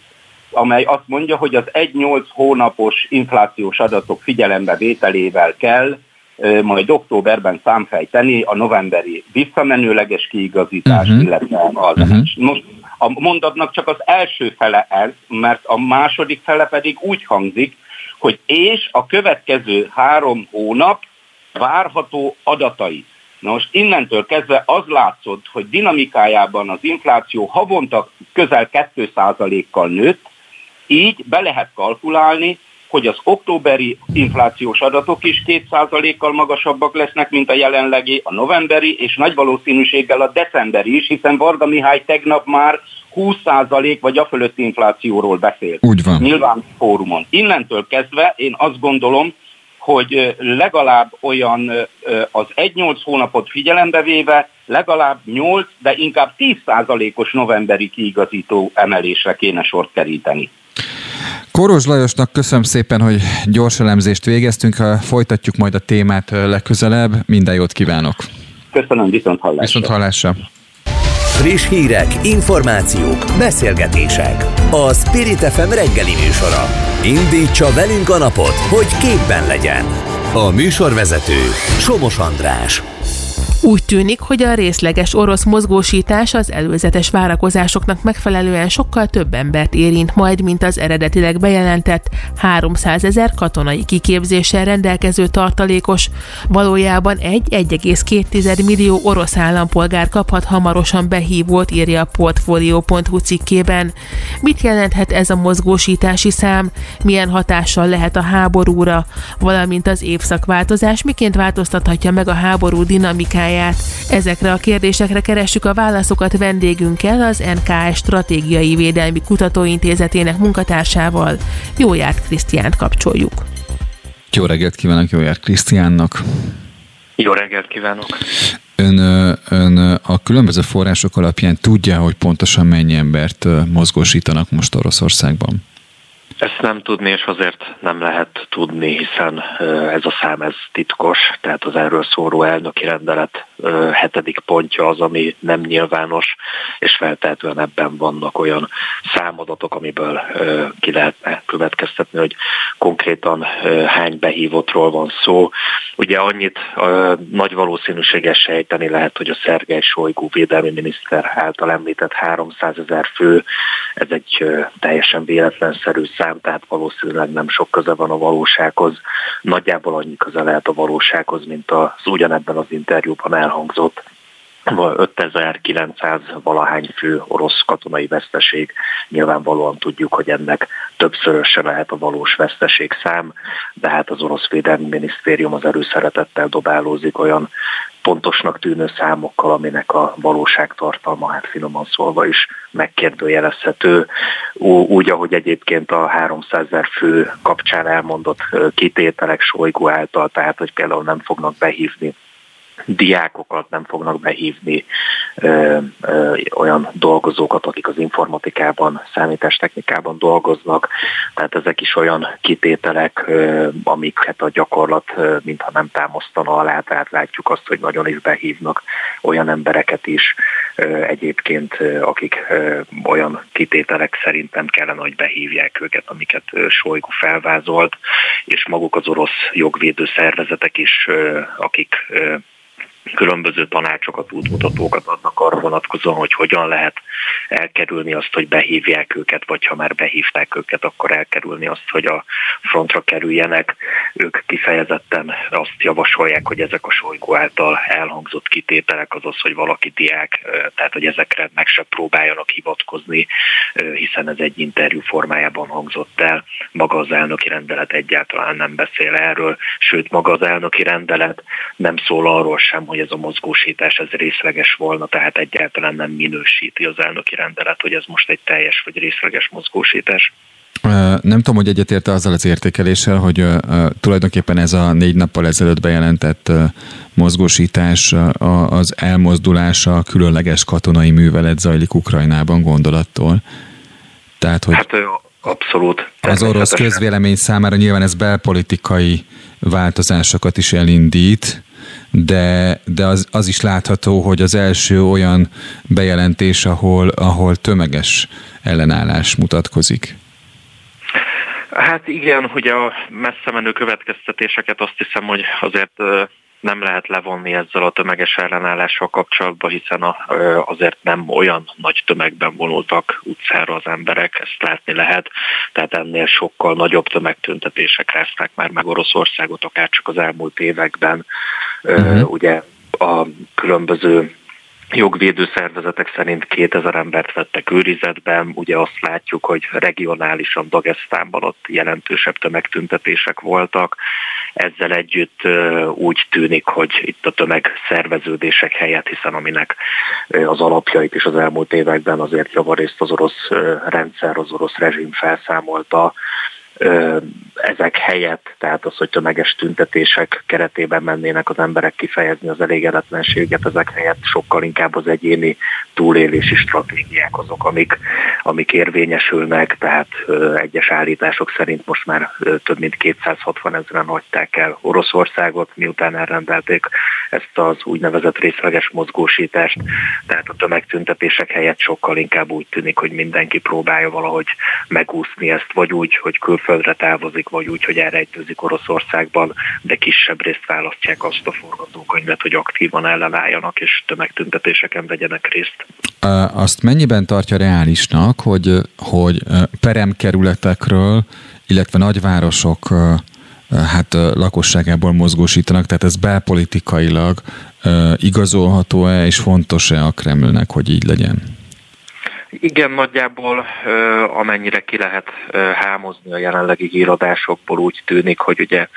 amely azt mondja, hogy az 1-8 hónapos inflációs adatok figyelembe vételével kell majd októberben számfejteni a novemberi visszamenőleges kiigazítás, uh-huh. illetve az. Uh-huh. Most a mondatnak csak az első fele ez, mert a második fele pedig úgy hangzik, hogy és a következő három hónap várható adatai. Na most innentől kezdve az látszott, hogy dinamikájában az infláció havonta közel 2%-kal nőtt, így be lehet kalkulálni, hogy az októberi inflációs adatok is 2%-kal magasabbak lesznek, mint a jelenlegi, a novemberi, és nagy valószínűséggel a decemberi is, hiszen Varga Mihály tegnap már 20% vagy a fölötti inflációról beszélt. Úgy van. Nyilván fórumon. Innentől kezdve én azt gondolom, hogy legalább olyan az 1-8 hónapot figyelembe véve legalább 8, de inkább 10%-os novemberi kiigazító emelésre kéne sort keríteni. Koros Lajosnak köszönöm szépen, hogy gyors elemzést végeztünk, folytatjuk majd a témát legközelebb. Minden jót kívánok! Köszönöm, viszont hallásra! Viszont hallásra! Friss hírek, információk, beszélgetések. A Spirit FM reggeli műsora. Indítsa velünk a napot, hogy képben legyen. A műsorvezető Somos András. Úgy tűnik, hogy a részleges orosz mozgósítás az előzetes várakozásoknak megfelelően sokkal több embert érint majd, mint az eredetileg bejelentett 300 ezer katonai kiképzéssel rendelkező tartalékos. Valójában 1,2 millió orosz állampolgár kaphat hamarosan behívót, írja a Portfolio.hu cikkében. Mit jelenthet ez a mozgósítási szám? Milyen hatással lehet a háborúra? Valamint az évszakváltozás miként változtathatja meg a háború dinamikáját? Munkáját. Ezekre a kérdésekre keressük a válaszokat vendégünkkel, az NKS Stratégiai Védelmi Kutatóintézetének munkatársával. Jó járt Krisztiánt kapcsoljuk. Jó reggelt kívánok Jó járt Krisztiánnak. Jó reggelt kívánok! Ön, ön a különböző források alapján tudja, hogy pontosan mennyi embert mozgósítanak most Oroszországban? Ezt nem tudni, és azért nem lehet tudni, hiszen ez a szám ez titkos, tehát az erről szóró elnöki rendelet hetedik pontja az, ami nem nyilvános, és feltehetően ebben vannak olyan számadatok, amiből ki lehetne következtetni, hogy konkrétan hány behívottról van szó. Ugye annyit nagy valószínűséges sejteni lehet, hogy a Szergej Solygó védelmi miniszter által említett 300 ezer fő, ez egy teljesen véletlenszerű szám, tehát valószínűleg nem sok köze van a valósághoz. Nagyjából annyi köze lehet a valósághoz, mint az ugyanebben az interjúban elhangzott 5900 valahány fő orosz katonai veszteség. Nyilvánvalóan tudjuk, hogy ennek többszöröse lehet a valós veszteség szám, de hát az orosz védelmi minisztérium az erőszeretettel dobálózik olyan pontosnak tűnő számokkal, aminek a valóságtartalma, hát finoman szólva is megkérdőjelezhető, úgy, ahogy egyébként a 300 ezer fő kapcsán elmondott kitételek Solygó által, tehát hogy például nem fognak behívni diákokat nem fognak behívni, ö, ö, olyan dolgozókat, akik az informatikában, számítástechnikában dolgoznak. Tehát ezek is olyan kitételek, ö, amiket a gyakorlat ö, mintha nem támasztana alá, tehát látjuk azt, hogy nagyon is behívnak olyan embereket is ö, egyébként, ö, akik ö, olyan kitételek szerint nem kellene, hogy behívják őket, amiket Solygó felvázolt, és maguk az orosz jogvédő szervezetek is, ö, akik ö, különböző tanácsokat, útmutatókat adnak arra vonatkozóan, hogy hogyan lehet elkerülni azt, hogy behívják őket, vagy ha már behívták őket, akkor elkerülni azt, hogy a frontra kerüljenek. Ők kifejezetten azt javasolják, hogy ezek a solygó által elhangzott kitételek, azaz, hogy valaki diák, tehát hogy ezekre meg se próbáljanak hivatkozni, hiszen ez egy interjú formájában hangzott el. Maga az elnöki rendelet egyáltalán nem beszél erről, sőt maga az elnöki rendelet nem szól arról sem, hogy ez a mozgósítás ez részleges volna, tehát egyáltalán nem minősíti az elnöki rendelet, hogy ez most egy teljes vagy részleges mozgósítás. Nem tudom, hogy egyetérte azzal az értékeléssel, hogy tulajdonképpen ez a négy nappal ezelőtt bejelentett mozgósítás, az elmozdulása, különleges katonai művelet zajlik Ukrajnában gondolattól. Tehát, hogy hát abszolút. Az orosz közvélemény számára nyilván ez belpolitikai változásokat is elindít, de, de az, az is látható, hogy az első olyan bejelentés, ahol, ahol tömeges ellenállás mutatkozik. Hát igen, hogy a messze menő következtetéseket azt hiszem, hogy azért nem lehet levonni ezzel a tömeges ellenállással kapcsolatban, hiszen a, azért nem olyan nagy tömegben vonultak utcára az emberek, ezt látni lehet, tehát ennél sokkal nagyobb tömegtüntetések rázták már meg Oroszországot, akár csak az elmúlt években. Uh-huh. Ugye a különböző jogvédő szervezetek szerint 2000 embert vettek őrizetben, ugye azt látjuk, hogy regionálisan Dagestánban ott jelentősebb tömegtüntetések voltak. Ezzel együtt úgy tűnik, hogy itt a tömegszerveződések helyett, hiszen aminek az alapjait is az elmúlt években azért javarészt az orosz rendszer, az orosz rezsim felszámolta, ezek helyett, tehát az, hogy tömeges tüntetések keretében mennének az emberek kifejezni az elégedetlenséget, ezek helyett sokkal inkább az egyéni túlélési stratégiák azok, amik, amik érvényesülnek, tehát egyes állítások szerint most már több mint 260 ezeren hagyták el Oroszországot, miután elrendelték ezt az úgynevezett részleges mozgósítást, tehát a tömegtüntetések helyett sokkal inkább úgy tűnik, hogy mindenki próbálja valahogy megúszni ezt, vagy úgy, hogy külföldre távozik, vagy úgy, hogy elrejtőzik Oroszországban, de kisebb részt választják azt a forgatókönyvet, hogy aktívan ellenálljanak és tömegtüntetéseken vegyenek részt. Azt mennyiben tartja reálisnak, hogy, hogy peremkerületekről, illetve nagyvárosok hát lakosságából mozgósítanak, tehát ez belpolitikailag igazolható-e és fontos-e a Kremlnek, hogy így legyen? Igen, nagyjából amennyire ki lehet hámozni a jelenlegi híradásokból úgy tűnik, hogy ugye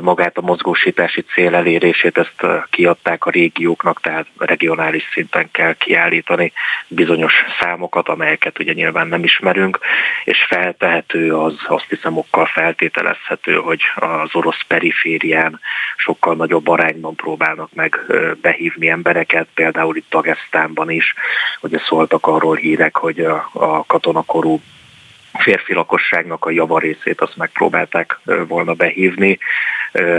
magát a mozgósítási cél elérését ezt kiadták a régióknak, tehát regionális szinten kell kiállítani bizonyos számokat, amelyeket ugye nyilván nem ismerünk, és feltehető az, azt hiszem okkal feltételezhető, hogy az orosz periférián sokkal nagyobb arányban próbálnak meg behívni embereket, például itt Dagestánban is, ugye szóltak arról hírek, meg, hogy a, a katonakorú férfi lakosságnak a javarészét azt megpróbálták volna behívni,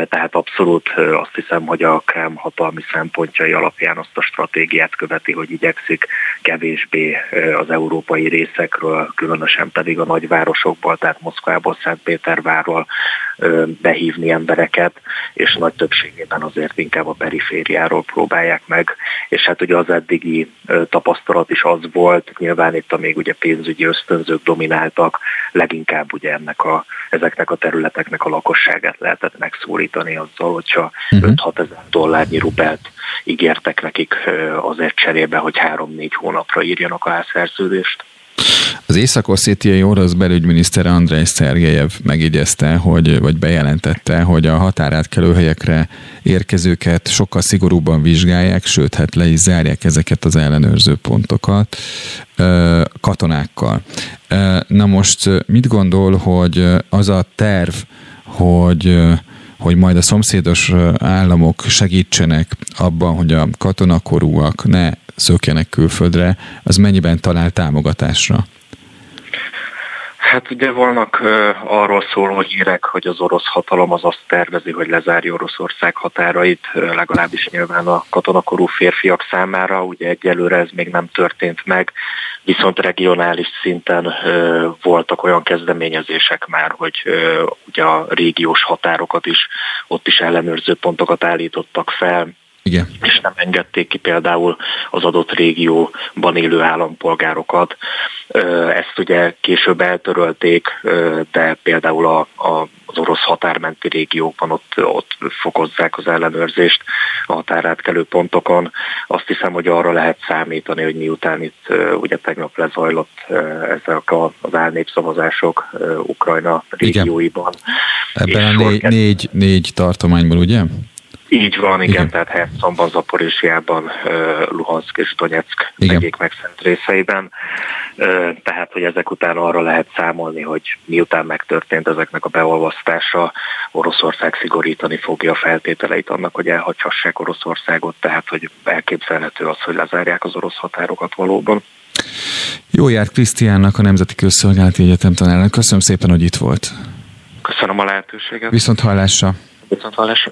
tehát abszolút azt hiszem, hogy a Krem hatalmi szempontjai alapján azt a stratégiát követi, hogy igyekszik kevésbé az európai részekről, különösen pedig a nagyvárosokból, tehát Moszkvából, Szentpétervárról behívni embereket, és nagy többségében azért inkább a perifériáról próbálják meg, és hát ugye az eddigi tapasztalat is az volt, nyilván itt a még ugye pénzügyi ösztönzők domináltak, leginkább ugye ennek a, ezeknek a területeknek a lakosságát lehetett megszólítani azzal, hogyha uh-huh. Mhm. 5-6 ezer dollárnyi rubelt ígértek nekik azért cserébe, hogy 3-4 hónapra írjanak a szerződést. Az észak-oszétiai orosz belügyminiszter Andrei Szergejev megígyezte, hogy, vagy bejelentette, hogy a határátkelő helyekre érkezőket sokkal szigorúbban vizsgálják, sőt, hát le is zárják ezeket az ellenőrző pontokat katonákkal. Na most mit gondol, hogy az a terv, hogy hogy majd a szomszédos államok segítsenek abban, hogy a katonakorúak ne szökjenek külföldre, az mennyiben talál támogatásra? Hát ugye vannak uh, arról szóló hírek, hogy az orosz hatalom az azt tervezi, hogy lezárja Oroszország határait, legalábbis nyilván a katonakorú férfiak számára. Ugye egyelőre ez még nem történt meg, viszont regionális szinten uh, voltak olyan kezdeményezések már, hogy uh, ugye a régiós határokat is, ott is ellenőrző pontokat állítottak fel, igen. és nem engedték ki például az adott régióban élő állampolgárokat. Ezt ugye később eltörölték, de például a, a, az orosz határmenti régiókban ott, ott fokozzák az ellenőrzést a határátkelő pontokon. Azt hiszem, hogy arra lehet számítani, hogy miután itt ugye tegnap lezajlott ezek az álnépszavazások Ukrajna régióiban. Igen. Ebben a négy, négy, négy tartományból, ugye? Így van, igen, igen. tehát Herszonban, Zaporizsiában, Luhansk és Donetsk megyék megszent részeiben. Tehát, hogy ezek után arra lehet számolni, hogy miután megtörtént ezeknek a beolvasztása, Oroszország szigorítani fogja a feltételeit annak, hogy elhagyhassák Oroszországot, tehát, hogy elképzelhető az, hogy lezárják az orosz határokat valóban. Jó járt Krisztiánnak, a Nemzeti Közszolgálati Egyetem tanárának. Köszönöm szépen, hogy itt volt. Köszönöm a lehetőséget. Viszont hallásra. Viszont hallásra.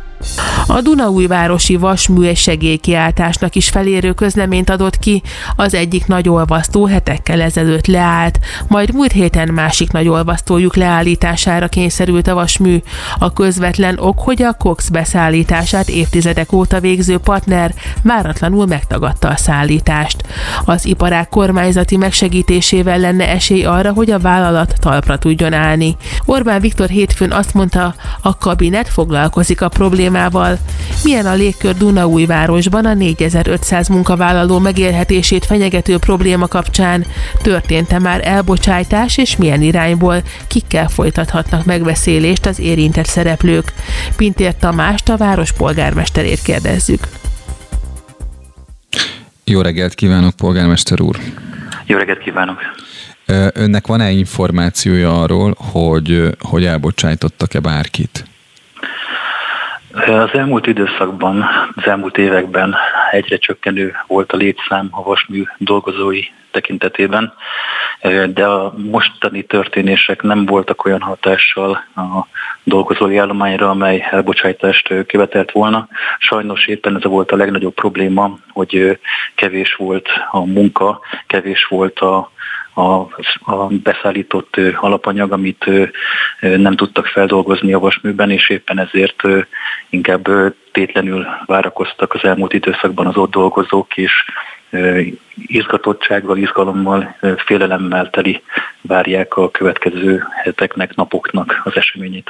a Dunaújvárosi Vasmű és segélykiáltásnak is felérő közleményt adott ki, az egyik nagy olvasztó hetekkel ezelőtt leállt, majd múlt héten másik nagy olvasztójuk leállítására kényszerült a vasmű. A közvetlen ok, hogy a Cox beszállítását évtizedek óta végző partner váratlanul megtagadta a szállítást. Az iparák kormányzati megsegítésével lenne esély arra, hogy a vállalat talpra tudjon állni. Orbán Viktor hétfőn azt mondta, a kabinet foglalkozik a problémával, milyen a légkör Dunaújvárosban a 4500 munkavállaló megélhetését fenyegető probléma kapcsán? Történt-e már elbocsájtás, és milyen irányból kikkel folytathatnak megbeszélést az érintett szereplők? Pintér Tamást, a város polgármesterét kérdezzük. Jó reggelt kívánok, polgármester úr! Jó reggelt kívánok! Önnek van-e információja arról, hogy, hogy elbocsájtottak-e bárkit? Az elmúlt időszakban, az elmúlt években egyre csökkenő volt a létszám a vasmű dolgozói tekintetében, de a mostani történések nem voltak olyan hatással a dolgozói állományra, amely elbocsájtást követelt volna. Sajnos éppen ez volt a legnagyobb probléma, hogy kevés volt a munka, kevés volt a a, a beszállított alapanyag, amit nem tudtak feldolgozni a vasműben, és éppen ezért inkább tétlenül várakoztak az elmúlt időszakban az ott dolgozók, és izgatottsággal, izgalommal, félelemmel teli várják a következő heteknek, napoknak az eseményét.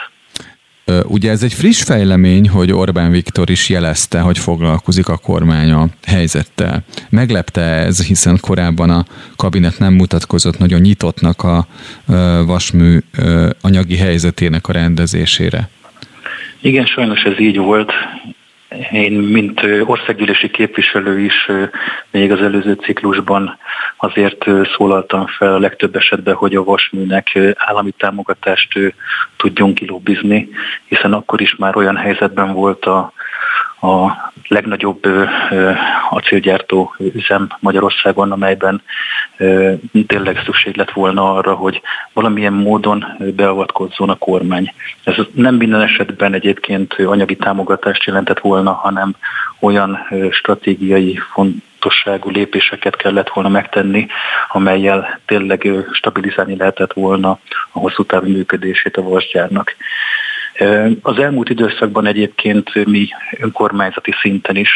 Ugye ez egy friss fejlemény, hogy Orbán Viktor is jelezte, hogy foglalkozik a kormány a helyzettel. Meglepte ez, hiszen korábban a kabinet nem mutatkozott nagyon nyitottnak a vasmű anyagi helyzetének a rendezésére. Igen, sajnos ez így volt. Én, mint országgyűlési képviselő is még az előző ciklusban azért szólaltam fel a legtöbb esetben, hogy a vasműnek állami támogatást tudjunk kilóbizni, hiszen akkor is már olyan helyzetben volt a, a legnagyobb acélgyártó üzem Magyarországon, amelyben tényleg szükség lett volna arra, hogy valamilyen módon beavatkozzon a kormány. Ez nem minden esetben egyébként anyagi támogatást jelentett volna, hanem olyan stratégiai fontosságú lépéseket kellett volna megtenni, amelyel tényleg stabilizálni lehetett volna a hosszú távú működését a vasgyárnak. Az elmúlt időszakban egyébként mi önkormányzati szinten is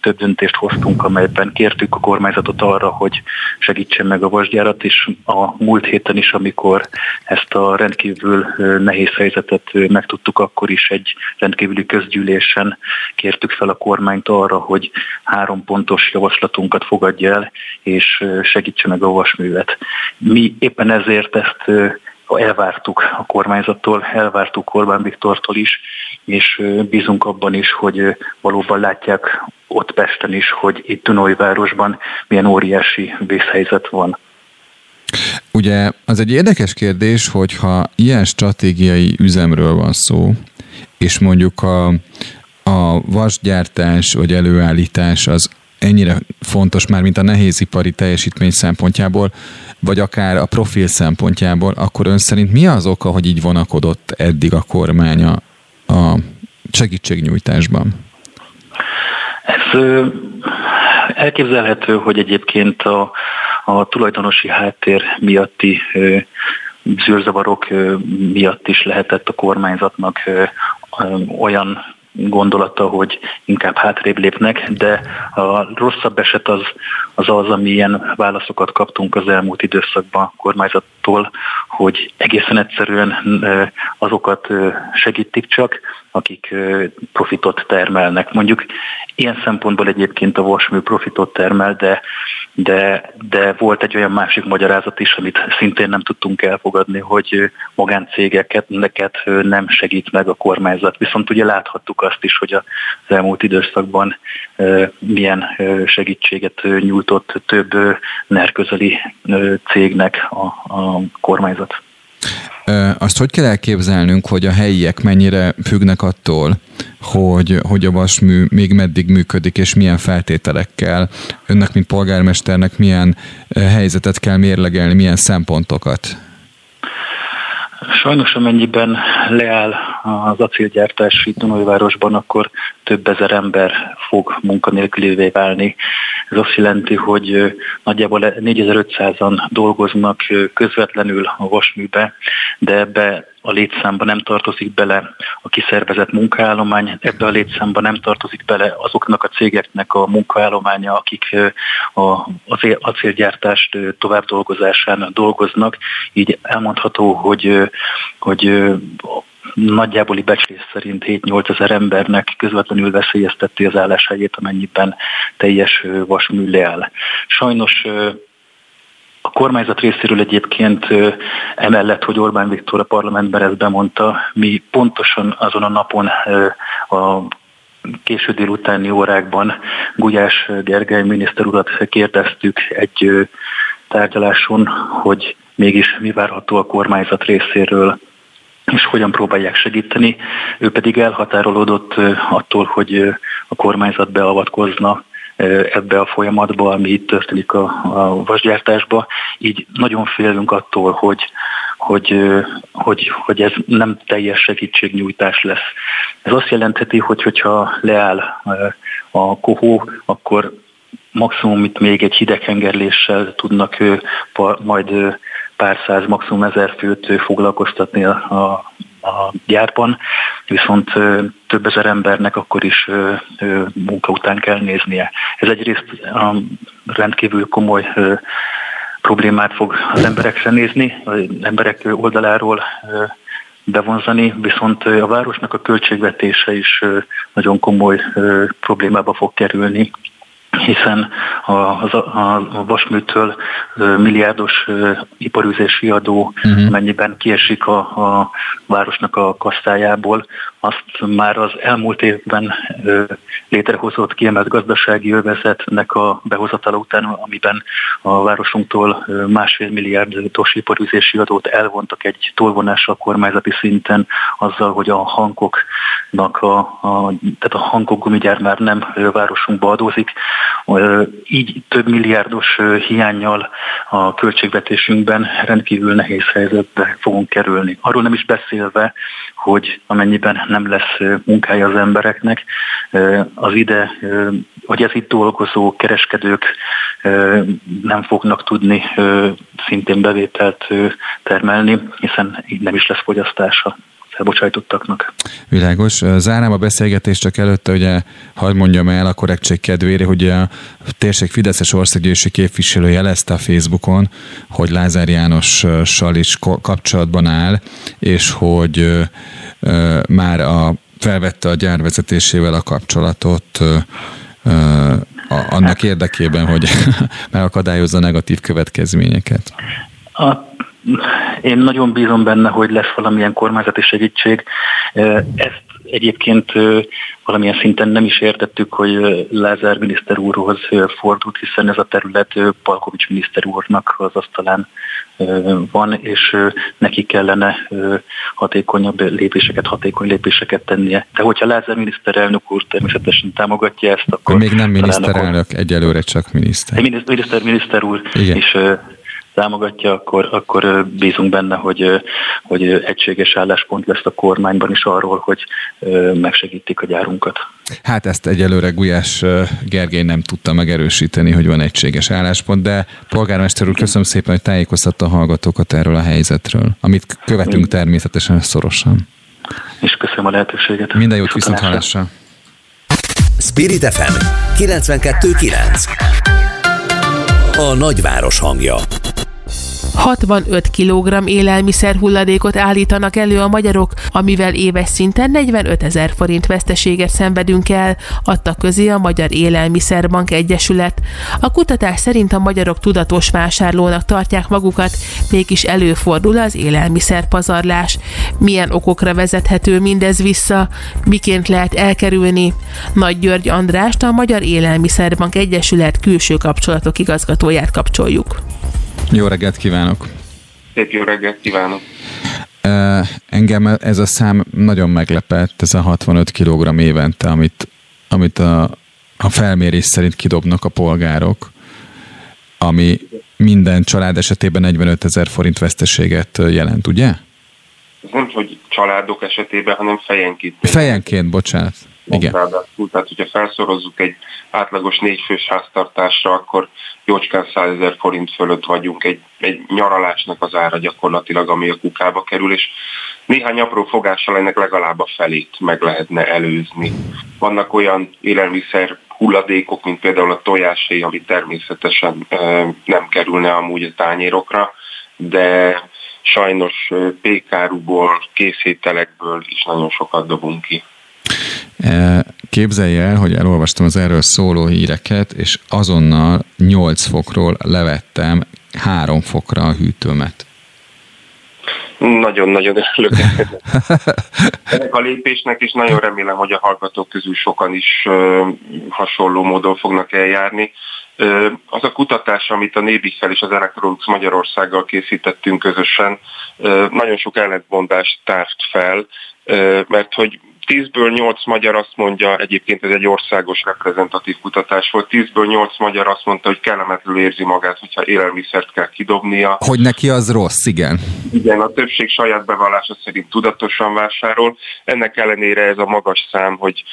több döntést hoztunk, amelyben kértük a kormányzatot arra, hogy segítsen meg a vasgyárat, és a múlt héten is, amikor ezt a rendkívül nehéz helyzetet megtudtuk, akkor is egy rendkívüli közgyűlésen kértük fel a kormányt arra, hogy három pontos javaslatunkat fogadja el, és segítse meg a vasművet. Mi éppen ezért ezt elvártuk a kormányzattól, elvártuk Orbán Viktortól is, és bízunk abban is, hogy valóban látják ott Pesten is, hogy itt Dunói-városban milyen óriási vészhelyzet van. Ugye az egy érdekes kérdés, hogyha ilyen stratégiai üzemről van szó, és mondjuk a, a vasgyártás vagy előállítás az ennyire fontos már, mint a nehézipari teljesítmény szempontjából, vagy akár a profil szempontjából, akkor ön szerint mi az oka, hogy így vonakodott eddig a kormánya a segítségnyújtásban? Ez elképzelhető, hogy egyébként a, a tulajdonosi háttér miatti zűrzavarok miatt is lehetett a kormányzatnak olyan gondolata, hogy inkább hátrébb lépnek, de a rosszabb eset az az, az amilyen válaszokat kaptunk az elmúlt időszakban a kormányzattól, hogy egészen egyszerűen azokat segítik csak, akik profitot termelnek. Mondjuk ilyen szempontból egyébként a vasmű profitot termel, de, de, de volt egy olyan másik magyarázat is, amit szintén nem tudtunk elfogadni, hogy magáncégeket neket nem segít meg a kormányzat. Viszont ugye láthattuk azt is, hogy az elmúlt időszakban milyen segítséget nyújtott több nerközeli cégnek a, a kormányzat. Azt hogy kell elképzelnünk, hogy a helyiek mennyire függnek attól, hogy, hogy a vasmű még meddig működik, és milyen feltételekkel, önnek, mint polgármesternek milyen helyzetet kell mérlegelni, milyen szempontokat? Sajnos amennyiben leáll az acélgyártás itt Dunajvárosban, akkor több ezer ember fog munkanélkülévé válni. Ez azt jelenti, hogy nagyjából 4500-an dolgoznak közvetlenül a vasműbe, de ebbe a létszámba nem tartozik bele a kiszervezett munkaállomány, ebbe a létszámba nem tartozik bele azoknak a cégeknek a munkaállománya, akik az acélgyártást tovább dolgozásán dolgoznak. Így elmondható, hogy, hogy nagyjáboli becslés szerint 7-8 ezer embernek közvetlenül veszélyezteti az álláshelyét, amennyiben teljes vasmű leáll. Sajnos a kormányzat részéről egyébként emellett, hogy Orbán Viktor a parlamentben ezt bemondta, mi pontosan azon a napon a késő délutáni órákban Gulyás Gergely miniszter urat kérdeztük egy tárgyaláson, hogy mégis mi várható a kormányzat részéről és hogyan próbálják segíteni. Ő pedig elhatárolódott attól, hogy a kormányzat beavatkozna ebbe a folyamatba, ami itt történik a, a vasgyártásba. Így nagyon félünk attól, hogy, hogy, hogy, hogy ez nem teljes segítségnyújtás lesz. Ez azt jelentheti, hogy hogyha leáll a kohó, akkor maximum itt még egy hideghengerléssel tudnak majd pár száz, maximum ezer főt foglalkoztatni a, a, a gyárban, viszont több ezer embernek akkor is munka után kell néznie. Ez egyrészt rendkívül komoly problémát fog az emberekre nézni, az emberek oldaláról bevonzani, viszont a városnak a költségvetése is nagyon komoly problémába fog kerülni hiszen a, a, a vasműtől milliárdos iparüzési adó, uh-huh. mennyiben kiesik a, a városnak a kasszájából, azt már az elmúlt évben létrehozott kiemelt gazdasági övezetnek a behozatala után, amiben a városunktól másfél milliárdos iparüzési adót elvontak egy tolvonással kormányzati szinten, azzal, hogy a hankoknak a, a tehát a hankok gumigyár már nem városunkba adózik, így több milliárdos hiányjal a költségvetésünkben rendkívül nehéz helyzetbe fogunk kerülni. Arról nem is beszélve, hogy amennyiben nem lesz munkája az embereknek, az ide, vagy ez itt dolgozó kereskedők nem fognak tudni szintén bevételt termelni, hiszen így nem is lesz fogyasztása elbocsájtottaknak. Világos. Zárnám a beszélgetést csak előtte, ugye, hadd mondjam el a korrektség kedvére, hogy a térség Fideszes országgyűlési képviselő jelezte a Facebookon, hogy Lázár Jánossal is kapcsolatban áll, és hogy már a, felvette a gyár vezetésével a kapcsolatot annak érdekében, hogy megakadályozza negatív következményeket. A én nagyon bízom benne, hogy lesz valamilyen kormányzati segítség. Ezt egyébként valamilyen szinten nem is értettük, hogy Lázár miniszter úrhoz fordult, hiszen ez a terület Palkovics miniszter úrnak az asztalán van, és neki kellene hatékonyabb lépéseket, hatékony lépéseket tennie. De hogyha Lázár miniszterelnök úr természetesen támogatja ezt, akkor... Még nem miniszterelnök, egyelőre csak miniszter. Miniszter, miniszter úr Igen. is támogatja, akkor, akkor bízunk benne, hogy, hogy egységes álláspont lesz a kormányban is arról, hogy megsegítik a gyárunkat. Hát ezt egyelőre Gulyás Gergely nem tudta megerősíteni, hogy van egységes álláspont, de polgármester úr, köszönöm szépen, hogy tájékoztatta a hallgatókat erről a helyzetről, amit követünk természetesen szorosan. És köszönöm a lehetőséget. Minden jót viszont hallásra. Spirit FM 92.9 A nagyváros hangja 65 kg élelmiszer hulladékot állítanak elő a magyarok, amivel éves szinten 45 ezer forint veszteséget szenvedünk el, adta közé a Magyar Élelmiszerbank Egyesület. A kutatás szerint a magyarok tudatos vásárlónak tartják magukat, mégis előfordul az élelmiszer pazarlás. Milyen okokra vezethető mindez vissza? Miként lehet elkerülni? Nagy György Andrást, a Magyar Élelmiszerbank Egyesület külső kapcsolatok igazgatóját kapcsoljuk. Jó reggelt kívánok! Szép jó reggelt kívánok! Engem ez a szám nagyon meglepett, ez a 65 kg évente, amit, amit a, a felmérés szerint kidobnak a polgárok, ami minden család esetében 45 ezer forint veszteséget jelent, ugye? Ez nem, hogy családok esetében, hanem fejenként. Fejenként, bocsánat. Igen. Ráadásul, tehát hogyha felszorozzuk egy átlagos négyfős háztartásra, akkor jócskán 100 ezer forint fölött vagyunk egy, egy nyaralásnak az ára gyakorlatilag, ami a kukába kerül, és néhány apró fogással ennek legalább a felét meg lehetne előzni. Vannak olyan élelmiszer hulladékok, mint például a tojásé, ami természetesen nem kerülne amúgy a tányérokra, de sajnos pékáruból, készételekből is nagyon sokat dobunk ki. Képzelje el, hogy elolvastam az erről szóló híreket, és azonnal 8 fokról levettem 3 fokra a hűtőmet. Nagyon-nagyon örülök ennek a lépésnek, és nagyon remélem, hogy a hallgatók közül sokan is hasonló módon fognak eljárni. Az a kutatás, amit a Nébisszel és az Electronics Magyarországgal készítettünk közösen, nagyon sok ellentmondást tárt fel, mert hogy Tízből nyolc magyar azt mondja, egyébként ez egy országos reprezentatív kutatás volt, tízből nyolc magyar azt mondta, hogy kellemetlenül érzi magát, hogyha élelmiszert kell kidobnia. Hogy neki az rossz, igen. Igen, a többség saját bevallása szerint tudatosan vásárol. Ennek ellenére ez a magas szám, hogy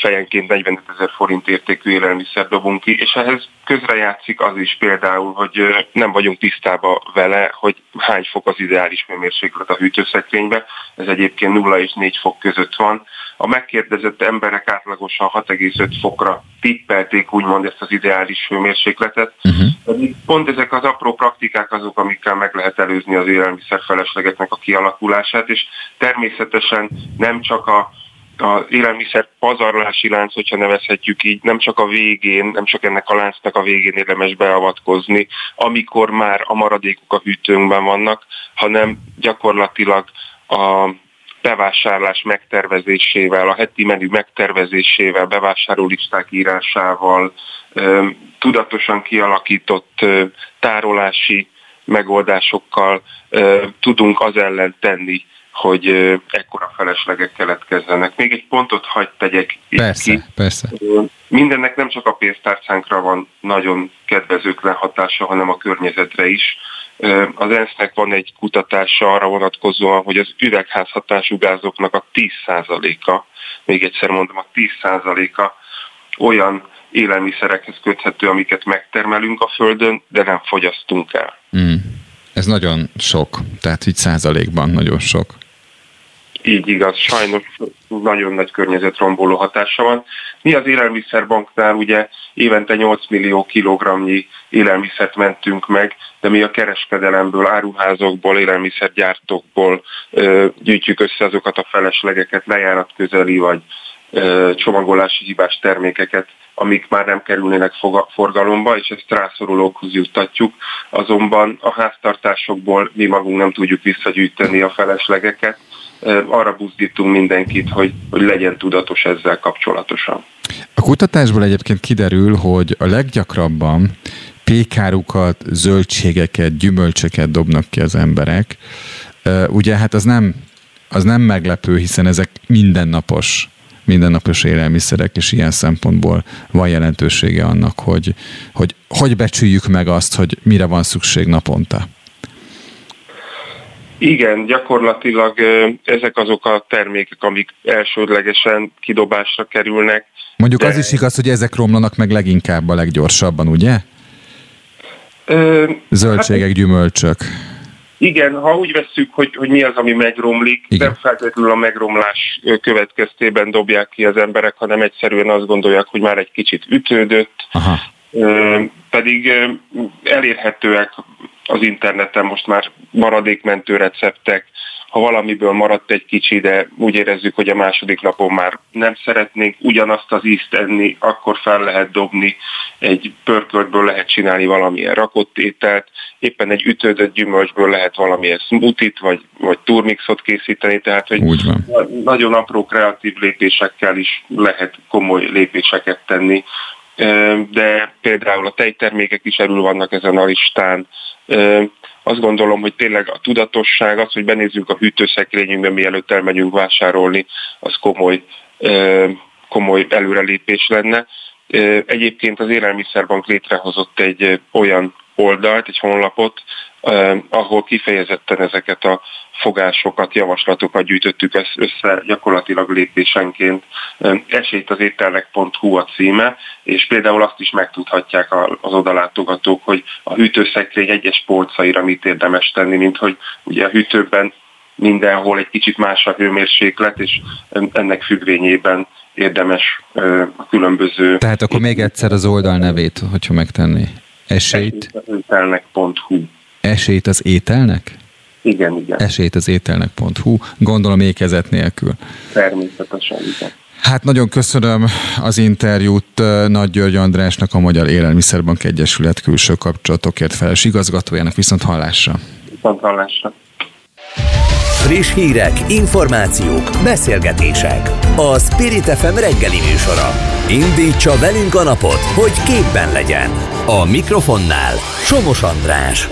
fejenként 45 ezer forint értékű élelmiszer dobunk ki, és ehhez közrejátszik az is például, hogy nem vagyunk tisztában vele, hogy hány fok az ideális hőmérséklet a hűtőszekrénybe. Ez egyébként 0 és 4 fok között van. A megkérdezett emberek átlagosan 6,5 fokra tippelték úgymond ezt az ideális hőmérsékletet. Uh-huh. Pont ezek az apró praktikák azok, amikkel meg lehet előzni az élelmiszer feleslegeknek a kialakulását, és természetesen nem csak a az élelmiszer pazarlási lánc, hogyha nevezhetjük így, nem csak a végén, nem csak ennek a láncnak a végén érdemes beavatkozni, amikor már a maradékok a hűtőnkben vannak, hanem gyakorlatilag a bevásárlás megtervezésével, a heti menü megtervezésével, bevásárlólisták írásával, tudatosan kialakított tárolási megoldásokkal tudunk az ellen tenni, hogy ekkora feleslegek keletkezzenek. Még egy pontot hagyd tegyek persze, ki. Persze. Mindennek nem csak a pénztárcánkra van nagyon kedvezőtlen hatása, hanem a környezetre is. Az ENSZ-nek van egy kutatása arra vonatkozóan, hogy az üvegházhatású gázoknak a 10%-a, még egyszer mondom, a 10%-a olyan élelmiszerekhez köthető, amiket megtermelünk a Földön, de nem fogyasztunk el. Mm. Ez nagyon sok, tehát így százalékban nagyon sok. Így igaz, sajnos nagyon nagy környezetromboló hatása van. Mi az élelmiszerbanknál ugye évente 8 millió kilogramnyi élelmiszert mentünk meg, de mi a kereskedelemből, áruházokból, élelmiszergyártókból ö, gyűjtjük össze azokat a feleslegeket, lejárat közeli vagy ö, csomagolási hibás termékeket, amik már nem kerülnének forgalomba, és ezt rászorulókhoz juttatjuk. Azonban a háztartásokból mi magunk nem tudjuk visszagyűjteni a feleslegeket, arra buzdítunk mindenkit, hogy, hogy legyen tudatos ezzel kapcsolatosan. A kutatásból egyébként kiderül, hogy a leggyakrabban pékárukat, zöldségeket, gyümölcsöket dobnak ki az emberek. Ugye hát az nem, az nem meglepő, hiszen ezek mindennapos mindennapos élelmiszerek, és ilyen szempontból van jelentősége annak, hogy, hogy hogy becsüljük meg azt, hogy mire van szükség naponta. Igen, gyakorlatilag ezek azok a termékek, amik elsődlegesen kidobásra kerülnek. Mondjuk de... az is igaz, hogy ezek romlanak meg leginkább a leggyorsabban, ugye? Ö, Zöldségek, hát, gyümölcsök. Igen, ha úgy vesszük, hogy, hogy mi az, ami megromlik, igen. nem feltétlenül a megromlás következtében dobják ki az emberek, hanem egyszerűen azt gondolják, hogy már egy kicsit ütődött, Aha. Pedig elérhetőek az interneten most már maradékmentő receptek, ha valamiből maradt egy kicsi, de úgy érezzük, hogy a második napon már nem szeretnénk ugyanazt az ízt enni, akkor fel lehet dobni, egy pörköltből lehet csinálni valamilyen rakott ételt, éppen egy ütődött gyümölcsből lehet valamilyen smoothie vagy, vagy turmixot készíteni, tehát hogy nagyon apró kreatív lépésekkel is lehet komoly lépéseket tenni de például a tejtermékek is erről vannak ezen a listán. Azt gondolom, hogy tényleg a tudatosság, az, hogy benézzünk a hűtőszekrényünkbe, mielőtt elmegyünk vásárolni, az komoly, komoly előrelépés lenne. Egyébként az Élelmiszerbank létrehozott egy olyan oldalt, egy honlapot, ahol kifejezetten ezeket a fogásokat, javaslatokat gyűjtöttük össze gyakorlatilag lépésenként. Esélyt az ételnek.hu a címe, és például azt is megtudhatják az odalátogatók, hogy a hűtőszekrény egyes polcaira mit érdemes tenni, mint hogy ugye a hűtőben mindenhol egy kicsit más a hőmérséklet, és ennek függvényében érdemes a különböző... Tehát akkor még egyszer az oldal nevét, hogyha megtenni. Esélyt? Ételnek.hu. Esélyt az ételnek? Igen, igen. Esélyt az ételnek.hu, gondolom ékezet nélkül. Természetesen, igen. Hát nagyon köszönöm az interjút Nagy György Andrásnak, a Magyar Élelmiszerbank Egyesület külső kapcsolatokért felelős igazgatójának, viszont hallásra. Viszont hallásra. Friss hírek, információk, beszélgetések. A Spirit FM reggeli műsora. Indítsa velünk a napot, hogy képben legyen. A mikrofonnál Somos András.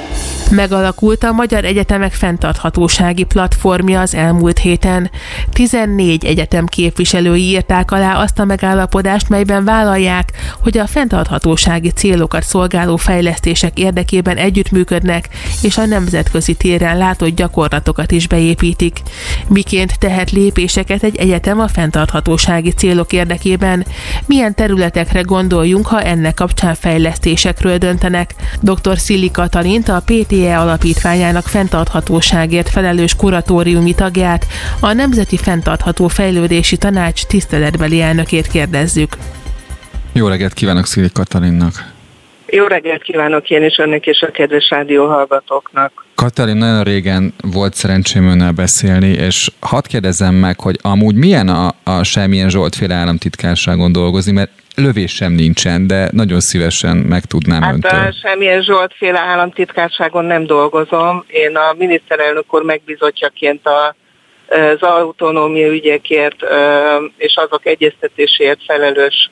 Megalakult a Magyar Egyetemek fenntarthatósági platformja az elmúlt héten. 14 egyetem képviselői írták alá azt a megállapodást, melyben vállalják, hogy a fenntarthatósági célokat szolgáló fejlesztések érdekében együttműködnek, és a nemzetközi téren látott gyakorlatokat is beépítik. Miként tehet lépéseket egy egyetem a fenntarthatósági célok érdekében? Milyen területekre gondoljunk, ha ennek kapcsán fejlesztésekről döntenek? Dr. Szili Katalint, a PT PTE alapítványának fenntarthatóságért felelős kuratóriumi tagját, a Nemzeti Fenntartható Fejlődési Tanács tiszteletbeli elnökét kérdezzük. Jó reggelt kívánok Szili Katalinnak! Jó reggelt kívánok én is önnek és a kedves rádió hallgatóknak. Katalin, nagyon régen volt szerencsém önnel beszélni, és hadd kérdezzem meg, hogy amúgy milyen a, a semmilyen Zsoltféle államtitkárságon dolgozni, mert lövés sem nincsen, de nagyon szívesen megtudnám hát, öntől. Hát semmilyen Zsoltféle államtitkárságon nem dolgozom. Én a miniszterelnök úr megbizotjaként a, az autonómia ügyekért és azok egyeztetéséért felelős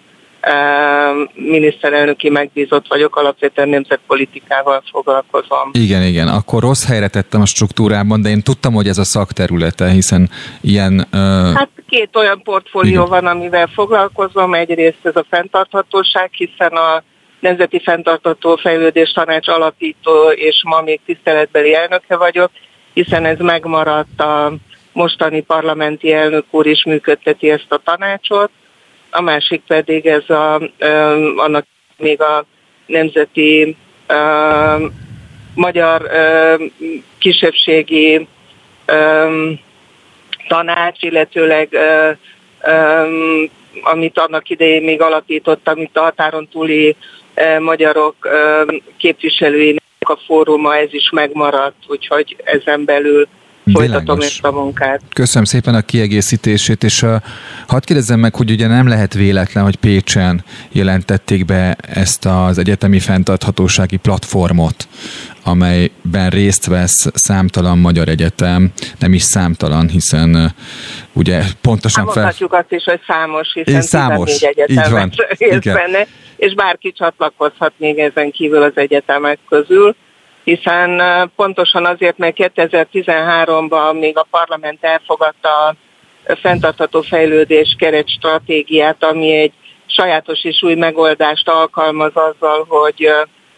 miniszterelnöki megbízott vagyok, alapvetően nemzetpolitikával foglalkozom. Igen, igen, akkor rossz helyre tettem a struktúrában, de én tudtam, hogy ez a szakterülete, hiszen ilyen... Hát két olyan portfólió igen. van, amivel foglalkozom. Egyrészt ez a fenntarthatóság, hiszen a Nemzeti Fenntartató Fejlődés Tanács alapító, és ma még tiszteletbeli elnöke vagyok, hiszen ez megmaradt a mostani parlamenti elnök úr is működteti ezt a tanácsot a másik pedig ez a, annak még a nemzeti magyar kisebbségi tanács, illetőleg amit annak idején még alapított, amit a határon túli magyarok képviselőinek a fóruma, ez is megmaradt, úgyhogy ezen belül folytatom Világos. ezt a munkát. Köszönöm szépen a kiegészítését, és a, hadd kérdezzem meg, hogy ugye nem lehet véletlen, hogy Pécsen jelentették be ezt az egyetemi fenntarthatósági platformot, amelyben részt vesz számtalan magyar egyetem, nem is számtalan, hiszen ugye pontosan fel... Mondhatjuk azt is, hogy számos, hiszen számos, 14 egyetem van. részt benne, és bárki csatlakozhat még ezen kívül az egyetemek közül hiszen pontosan azért, mert 2013-ban még a parlament elfogadta a fenntartható fejlődés keret stratégiát, ami egy sajátos és új megoldást alkalmaz azzal, hogy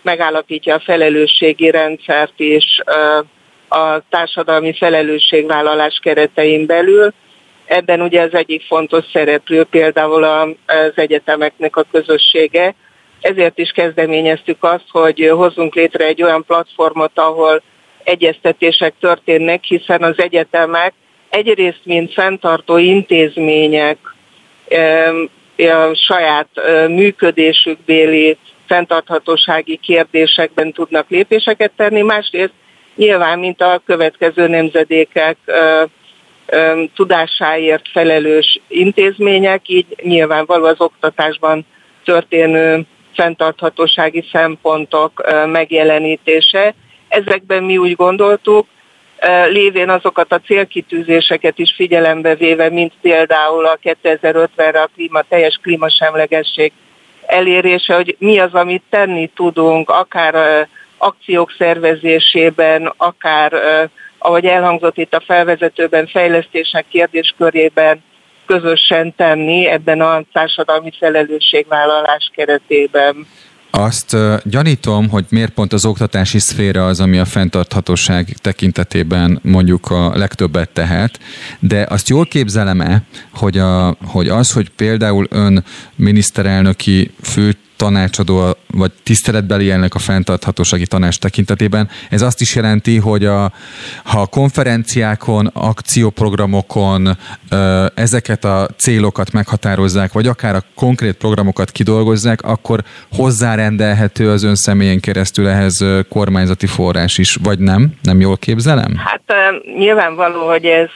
megállapítja a felelősségi rendszert is a társadalmi felelősségvállalás keretein belül. Ebben ugye az egyik fontos szereplő például az egyetemeknek a közössége, ezért is kezdeményeztük azt, hogy hozzunk létre egy olyan platformot, ahol egyeztetések történnek, hiszen az egyetemek egyrészt, mint fenntartó intézmények a saját működésükbéli fenntarthatósági kérdésekben tudnak lépéseket tenni, másrészt nyilván, mint a következő nemzedékek tudásáért felelős intézmények, így nyilvánvaló az oktatásban történő fenntarthatósági szempontok megjelenítése. Ezekben mi úgy gondoltuk, lévén azokat a célkitűzéseket is figyelembe véve, mint például a 2050-re a klíma, teljes klímasemlegesség elérése, hogy mi az, amit tenni tudunk, akár akciók szervezésében, akár, ahogy elhangzott itt a felvezetőben, fejlesztések kérdéskörében, közösen tenni ebben a társadalmi felelősségvállalás keretében. Azt gyanítom, hogy miért pont az oktatási szféra az, ami a fenntarthatóság tekintetében mondjuk a legtöbbet tehet, de azt jól képzelem-e, hogy, a, hogy az, hogy például ön miniszterelnöki fő tanácsadó, vagy tiszteletbeli ennek a fenntarthatósági tanács tekintetében. Ez azt is jelenti, hogy a, ha a konferenciákon, akcióprogramokon ezeket a célokat meghatározzák, vagy akár a konkrét programokat kidolgozzák, akkor hozzárendelhető az ön személyen keresztül ehhez kormányzati forrás is, vagy nem? Nem jól képzelem? Hát nyilvánvaló, hogy ez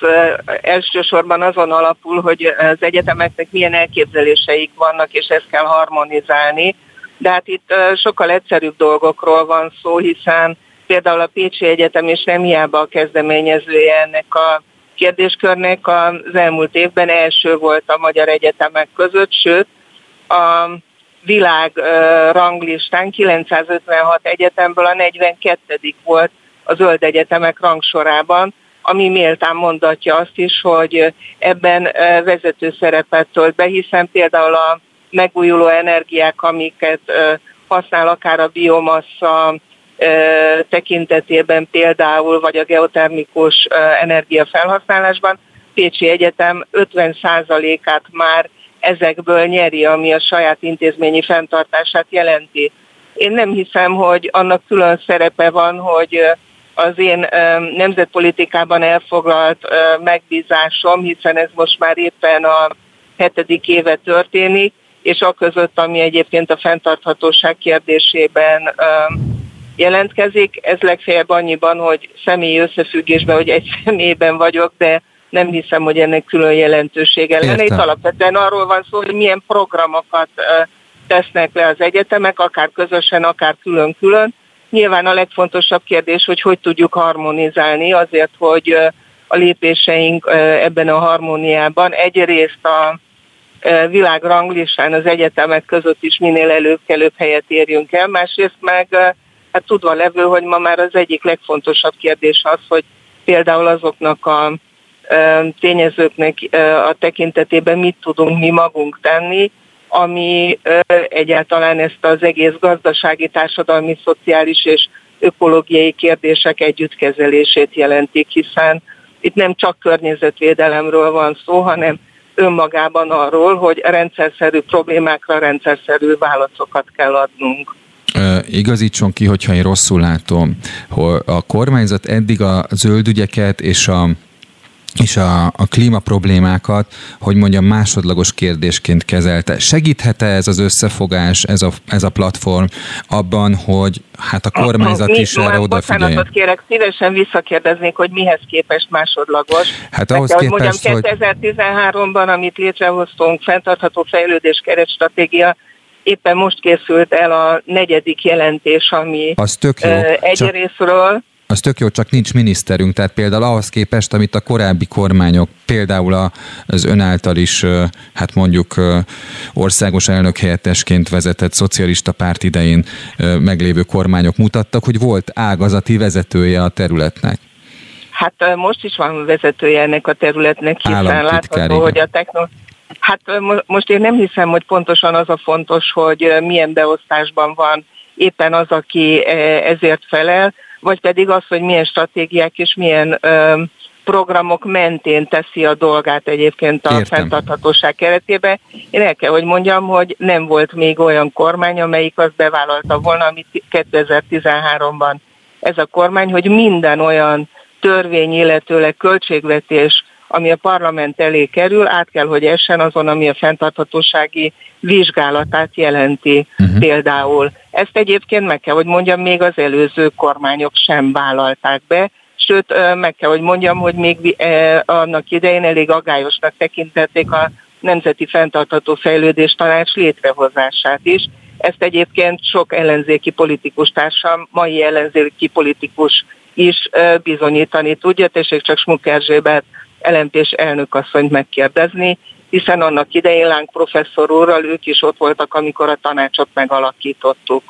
elsősorban azon alapul, hogy az egyetemeknek milyen elképzeléseik vannak, és ezt kell harmonizálni de hát itt sokkal egyszerűbb dolgokról van szó, hiszen például a Pécsi Egyetem és nem hiába a kezdeményezője ennek a kérdéskörnek az elmúlt évben első volt a magyar egyetemek között, sőt a világ ranglistán 956 egyetemből a 42. volt a zöld egyetemek rangsorában, ami méltán mondatja azt is, hogy ebben vezető szerepet tölt be, hiszen például a megújuló energiák, amiket használ akár a biomassa tekintetében például, vagy a geotermikus energia felhasználásban, Pécsi Egyetem 50%-át már ezekből nyeri, ami a saját intézményi fenntartását jelenti. Én nem hiszem, hogy annak külön szerepe van, hogy az én nemzetpolitikában elfoglalt megbízásom, hiszen ez most már éppen a hetedik éve történik, és a között, ami egyébként a fenntarthatóság kérdésében jelentkezik. Ez legfeljebb annyiban, hogy személyi összefüggésben, hogy egy személyben vagyok, de nem hiszem, hogy ennek külön jelentősége lenne. Itt alapvetően arról van szó, hogy milyen programokat tesznek le az egyetemek, akár közösen, akár külön-külön. Nyilván a legfontosabb kérdés, hogy hogy tudjuk harmonizálni azért, hogy a lépéseink ebben a harmóniában egyrészt a világranglistán az egyetemek között is minél előbb-kelőbb helyet érjünk el, másrészt meg hát tudva levő, hogy ma már az egyik legfontosabb kérdés az, hogy például azoknak a tényezőknek a tekintetében mit tudunk mi magunk tenni, ami egyáltalán ezt az egész gazdasági, társadalmi, szociális és ökológiai kérdések együttkezelését jelentik, hiszen itt nem csak környezetvédelemről van szó, hanem önmagában arról, hogy rendszerszerű problémákra rendszerszerű válaszokat kell adnunk. Igazítson ki, hogyha én rosszul látom, hogy a kormányzat eddig a zöld ügyeket és a és a, a klíma problémákat, hogy mondjam, másodlagos kérdésként kezelte. Segíthet-e ez az összefogás, ez a, ez a platform abban, hogy hát a kormányzat Mi, is erre odafigyeljen? Kérek, szívesen visszakérdeznék, hogy mihez képest másodlagos. Hát ahhoz Meg, képest, mondjam, 2013-ban, amit létrehoztunk, fenntartható fejlődés keretstratégia, éppen most készült el a negyedik jelentés, ami az tök jó. egyrésztről... Csak az tök jó, csak nincs miniszterünk, tehát például ahhoz képest, amit a korábbi kormányok, például az ön által is, hát mondjuk országos elnök helyettesként vezetett szocialista párt idején meglévő kormányok mutattak, hogy volt ágazati vezetője a területnek. Hát most is van vezetője ennek a területnek, hiszen látható, hogy a technológia Hát most én nem hiszem, hogy pontosan az a fontos, hogy milyen beosztásban van éppen az, aki ezért felel, vagy pedig az, hogy milyen stratégiák és milyen programok mentén teszi a dolgát egyébként a Értem. fenntarthatóság keretében. Én el kell, hogy mondjam, hogy nem volt még olyan kormány, amelyik azt bevállalta volna, amit 2013-ban ez a kormány, hogy minden olyan törvény, illetőleg költségvetés, ami a parlament elé kerül, át kell, hogy essen azon, ami a fenntarthatósági vizsgálatát jelenti uh-huh. például. Ezt egyébként meg kell, hogy mondjam, még az előző kormányok sem vállalták be, sőt, meg kell, hogy mondjam, hogy még annak idején elég agályosnak tekintették a Nemzeti Fenntartható Fejlődés Tanács létrehozását is. Ezt egyébként sok ellenzéki politikus társam, mai ellenzéki politikus is bizonyítani tudja, tessék csak Smuk Erzsébet LMP-s elnökasszonyt megkérdezni, hiszen annak idején Láng professzor úrral ők is ott voltak, amikor a tanácsot megalakítottuk.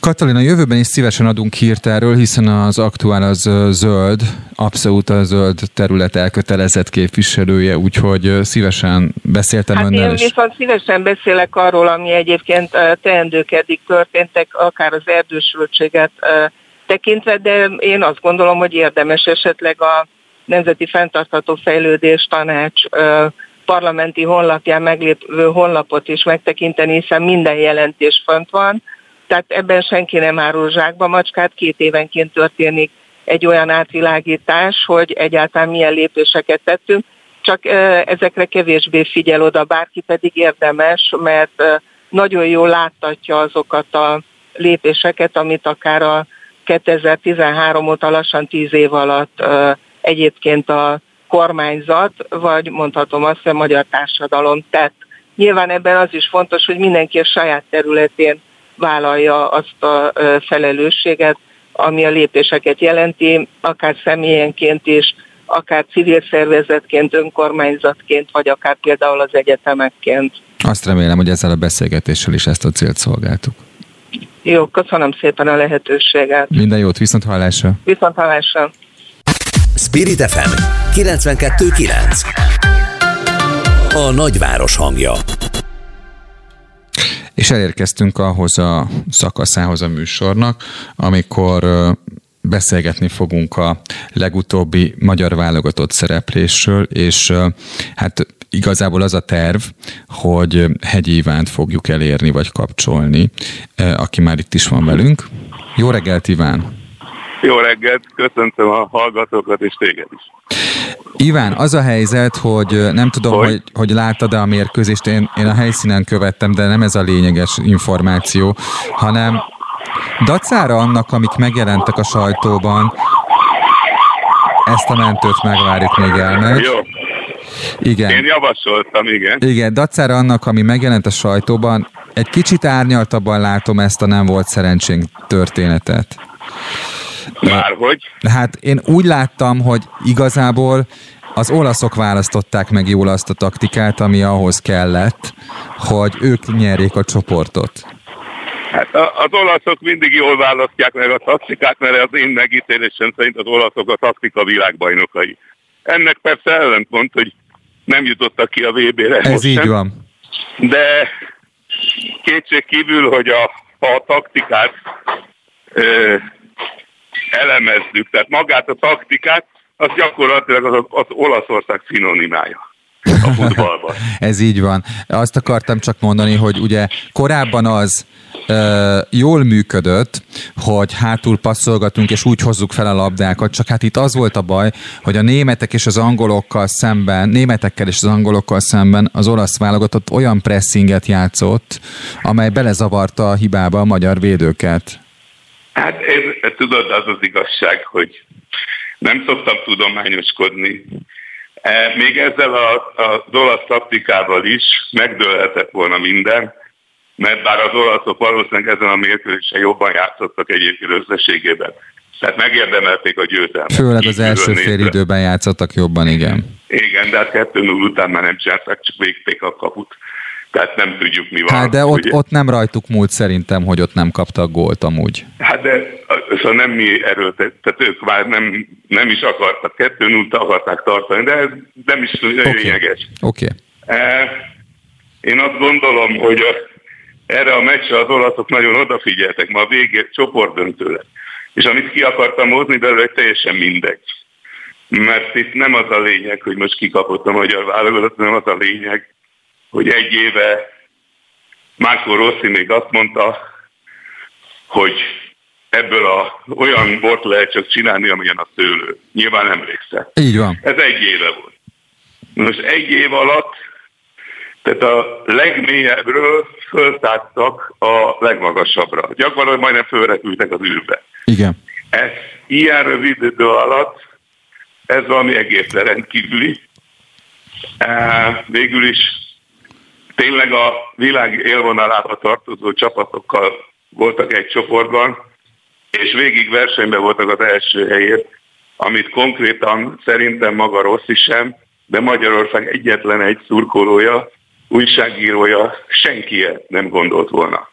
Katalina, jövőben is szívesen adunk hírt erről, hiszen az aktuál az zöld, abszolút a zöld terület elkötelezett képviselője, úgyhogy szívesen beszéltem hát önnel. Én viszont szívesen beszélek arról, ami egyébként teendők eddig történtek, akár az erdősültséget tekintve, de én azt gondolom, hogy érdemes esetleg a Nemzeti Fenntartható Fejlődés Tanács parlamenti honlapján meglépő honlapot is megtekinteni, hiszen minden jelentés fönt van, tehát ebben senki nem árul zsákba. Macskát, két évenként történik egy olyan átvilágítás, hogy egyáltalán milyen lépéseket tettünk, csak ezekre kevésbé figyel oda, bárki pedig érdemes, mert nagyon jól láttatja azokat a lépéseket, amit akár a 2013 óta lassan 10 év alatt egyébként a kormányzat, vagy mondhatom azt, hogy a magyar társadalom tett. Nyilván ebben az is fontos, hogy mindenki a saját területén vállalja azt a felelősséget, ami a lépéseket jelenti, akár személyenként is, akár civil szervezetként, önkormányzatként, vagy akár például az egyetemekként. Azt remélem, hogy ezzel a beszélgetéssel is ezt a célt szolgáltuk. Jó, köszönöm szépen a lehetőséget. Minden jót, viszont hallásra. Viszont hallásra. Spirit FM 92.9 A nagyváros hangja és elérkeztünk ahhoz a szakaszához a műsornak, amikor beszélgetni fogunk a legutóbbi magyar válogatott szereplésről, és hát igazából az a terv, hogy Hegyi Ivánt fogjuk elérni vagy kapcsolni, aki már itt is van velünk. Jó reggelt, Iván! Jó reggelt, köszöntöm a hallgatókat és téged is. Iván, az a helyzet, hogy nem tudom, hogy, hogy, hogy láttad-e a mérkőzést, én, én a helyszínen követtem, de nem ez a lényeges információ, hanem dacára annak, amik megjelentek a sajtóban, ezt a mentőt megvárjuk még elmegy. Jó. Igen. Én javasoltam, igen. Igen, dacára annak, ami megjelent a sajtóban, egy kicsit árnyaltabban látom ezt a nem volt szerencsénk történetet. Márhogy? Hát én úgy láttam, hogy igazából az olaszok választották meg jól azt a taktikát, ami ahhoz kellett, hogy ők nyerjék a csoportot. Hát az olaszok mindig jól választják meg a taktikát, mert az én megítélésem szerint az olaszok a taktika világbajnokai. Ennek persze ellentmond, hogy nem jutottak ki a VB-re. Ez így sem. van. De kétség kívül, hogy a, a taktikát elemezzük, tehát magát a taktikát, az gyakorlatilag az, az Olaszország szinonimája. a futballban. Ez így van. Azt akartam csak mondani, hogy ugye korábban az jól működött, hogy hátul passzolgatunk, és úgy hozzuk fel a labdákat, csak hát itt az volt a baj, hogy a németek és az angolokkal szemben, németekkel és az angolokkal szemben az olasz válogatott olyan pressinget játszott, amely belezavarta a hibába a magyar védőket. Hát én, tudod, az az igazság, hogy nem szoktam tudományoskodni. E, még ezzel a, a, az olasz taktikával is megdőlhetett volna minden, mert bár az olaszok valószínűleg ezen a mérkőzésen jobban játszottak egyébként összességében. Tehát megérdemelték a győzelmet. Főleg az első fél időben játszottak jobban, igen. Igen, de hát 2 után már nem csinálták, csak végték a kaput. Tehát nem tudjuk mi van. Hát de ott, ott nem rajtuk múlt szerintem, hogy ott nem kaptak gólt amúgy. Hát de szóval nem mi erőltet, tehát ők már nem, nem is akartak, 2 0 akarták tartani, de ez nem is lényeges. Oké. Okay. E, én azt gondolom, hogy a erre a meccsre az olaszok nagyon odafigyeltek, ma a végé csoportdöntő lett. És amit ki akartam hozni belőle, teljesen mindegy. Mert itt nem az a lényeg, hogy most kikapott a magyar válogatott, nem az a lényeg, hogy egy éve Márko Rossi még azt mondta, hogy ebből a, olyan bort lehet csak csinálni, amilyen a szőlő. Nyilván emlékszel. Így van. Ez egy éve volt. Most egy év alatt tehát a legmélyebbről föltáttak a legmagasabbra. Gyakorlatilag majdnem fölrepültek az űrbe. Igen. Ez ilyen rövid idő alatt, ez valami egészen rendkívüli. Végül is tényleg a világ élvonalába tartozó csapatokkal voltak egy csoportban, és végig versenyben voltak az első helyért, amit konkrétan szerintem maga Rossi sem, de Magyarország egyetlen egy szurkolója újságírója senki nem gondolt volna.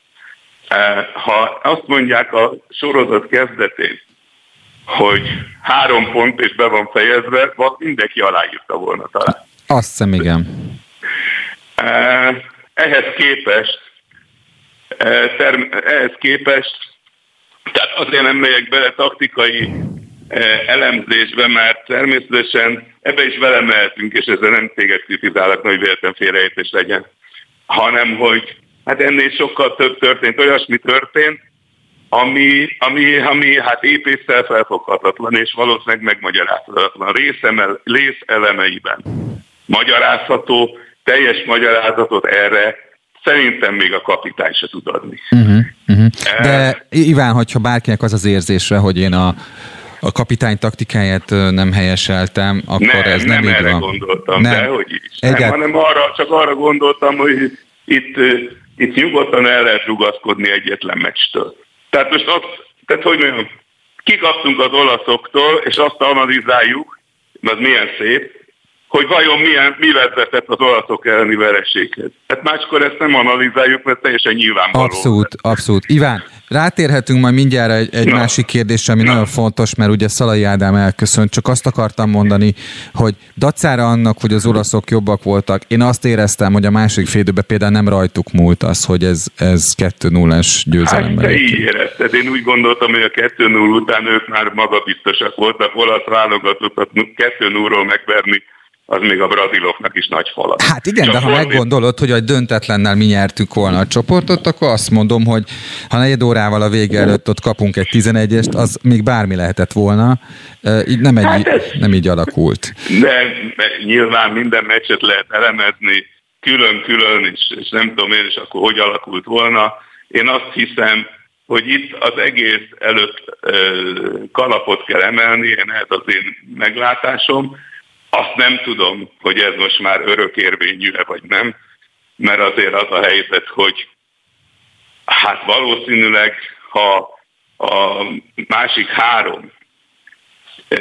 E, ha azt mondják a sorozat kezdetén, hogy három pont és be van fejezve, vagy mindenki aláírta volna talán. Azt hiszem, igen. Ehhez képest, ehhez képest, tehát azért nem megyek bele taktikai elemzésbe, mert természetesen ebbe is vele mehetünk, és ezzel nem téged kritizálok, hogy véletlen félreértés legyen, hanem hogy hát ennél sokkal több történt, olyasmi történt, ami, ami, ami hát épésszel felfoghatatlan, és valószínűleg megmagyarázhatatlan. Részemel, rész elemeiben magyarázható, teljes magyarázatot erre szerintem még a kapitány se tud adni. Uh-huh, uh-huh. De Iván, hogyha bárkinek az az érzése, hogy én a a kapitány taktikáját nem helyeseltem, akkor nem, ez nem, nem így erre van. gondoltam, nem. de hogy is. Egyált... Nem, hanem arra, csak arra gondoltam, hogy itt, itt nyugodtan el lehet rugaszkodni egyetlen meccstől. Tehát most azt, tehát hogy mondjam, kikaptunk az olaszoktól, és azt analizáljuk, az milyen szép, hogy vajon milyen, mi vezetett az olaszok elleni vereséghez. Hát máskor ezt nem analizáljuk, mert teljesen nyilvánvaló. Abszolút, abszolút. Iván, Rátérhetünk majd mindjárt egy, egy Na. másik kérdésre, ami Na. nagyon fontos, mert ugye Szalai Ádám elköszönt, csak azt akartam mondani, hogy dacára annak, hogy az olaszok jobbak voltak, én azt éreztem, hogy a másik félidőben például nem rajtuk múlt az, hogy ez, ez 2-0-es győzelem. Hát te így érezted. Én úgy gondoltam, hogy a 2-0 után ők már magabiztosak voltak, olasz válogatottat 2-0-ról megverni az még a braziloknak is nagy falat. Hát igen, Csak de ha fordít... meggondolod, hogy a döntetlennel mi nyertük volna a csoportot, akkor azt mondom, hogy ha negyed órával a vége előtt ott kapunk egy 11-est, az még bármi lehetett volna. Így nem, egy, hát ez... nem így alakult. De nyilván minden meccset lehet elemezni külön-külön, és, és nem tudom én is akkor hogy alakult volna. Én azt hiszem, hogy itt az egész előtt kalapot kell emelni, én ez az én meglátásom, azt nem tudom, hogy ez most már örökérvényű-e vagy nem, mert azért az a helyzet, hogy hát valószínűleg, ha a másik három, e,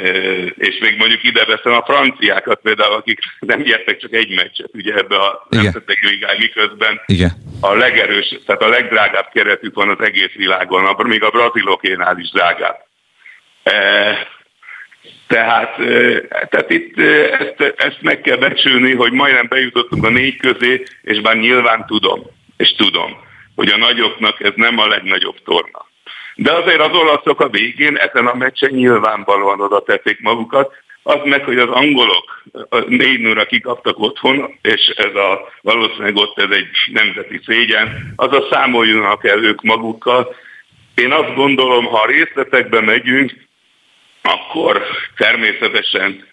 és még mondjuk ide veszem a franciákat például, akik nem nyertek csak egy meccset, ugye ebbe a nemzetek ligáj, miközben Igen. a legerős, tehát a legdrágább keretük van az egész világon, még a brazilokénál is drágább. Tehát, tehát itt ezt, ezt meg kell becsülni, hogy majdnem bejutottunk a négy közé, és bár nyilván tudom, és tudom, hogy a nagyoknak ez nem a legnagyobb torna. De azért az olaszok a végén ezen a meccsen nyilvánvalóan oda tették magukat, Az meg, hogy az angolok négy nőre kikaptak otthon, és ez a, valószínűleg ott ez egy nemzeti szégyen, az a számoljunak el ők magukkal. Én azt gondolom, ha a részletekbe megyünk, akkor természetesen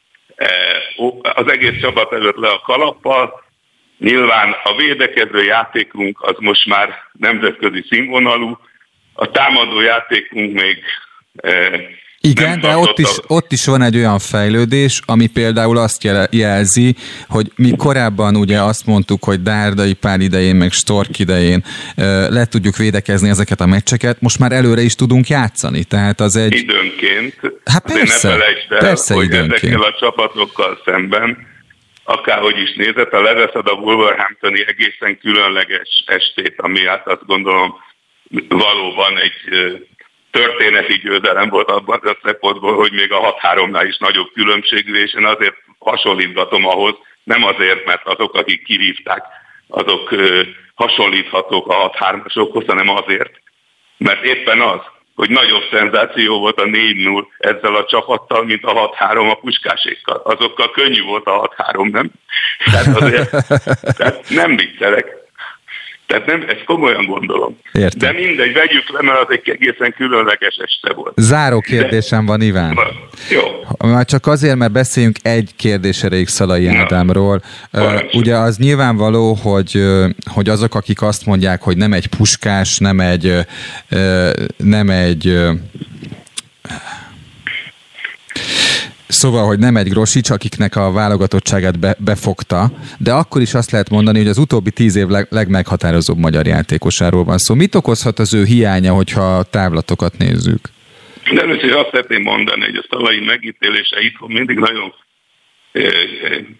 az egész csapat előtt le a kalappal, Nyilván a védekező játékunk az most már nemzetközi színvonalú, a támadó játékunk még igen, de ott is, ott is van egy olyan fejlődés, ami például azt jelzi, hogy mi korábban ugye azt mondtuk, hogy Dárdai Pál idején, meg Stork idején le tudjuk védekezni ezeket a meccseket, most már előre is tudunk játszani, tehát az egy... Időnként. Hát persze, ne felejtsd el, persze hogy időnként. ezekkel a csapatokkal szemben akárhogy is nézett, ha leveszed a Wolverhamptoni egészen különleges estét, ami hát azt gondolom valóban egy történeti győzelem volt abban a szempontból, hogy még a 6-3-nál is nagyobb különbségű, és én azért hasonlítgatom ahhoz, nem azért, mert azok, akik kirívták, azok hasonlíthatók a 6-3-asokhoz, hanem azért, mert éppen az, hogy nagyobb szenzáció volt a 4-0 ezzel a csapattal, mint a 6-3 a puskásékkal. Azokkal könnyű volt a 6-3, nem? Tehát, azért, tehát nem viccelek. Tehát nem, ezt komolyan gondolom. Értem. De mindegy, vegyük le, mert az egy egészen különleges este volt. Záró kérdésem van, Iván. Jó. Már csak azért, mert beszéljünk egy kérdés erejéig Szalai Ádámról. Uh, ugye az nyilvánvaló, hogy, hogy azok, akik azt mondják, hogy nem egy puskás, nem egy, nem egy Szóval, hogy nem egy Grosics, akiknek a válogatottságát be, befogta, de akkor is azt lehet mondani, hogy az utóbbi tíz év leg, legmeghatározóbb magyar játékosáról van szó. Szóval mit okozhat az ő hiánya, hogyha távlatokat nézzük? De először azt szeretném mondani, hogy a szalai megítélése itthon mindig nagyon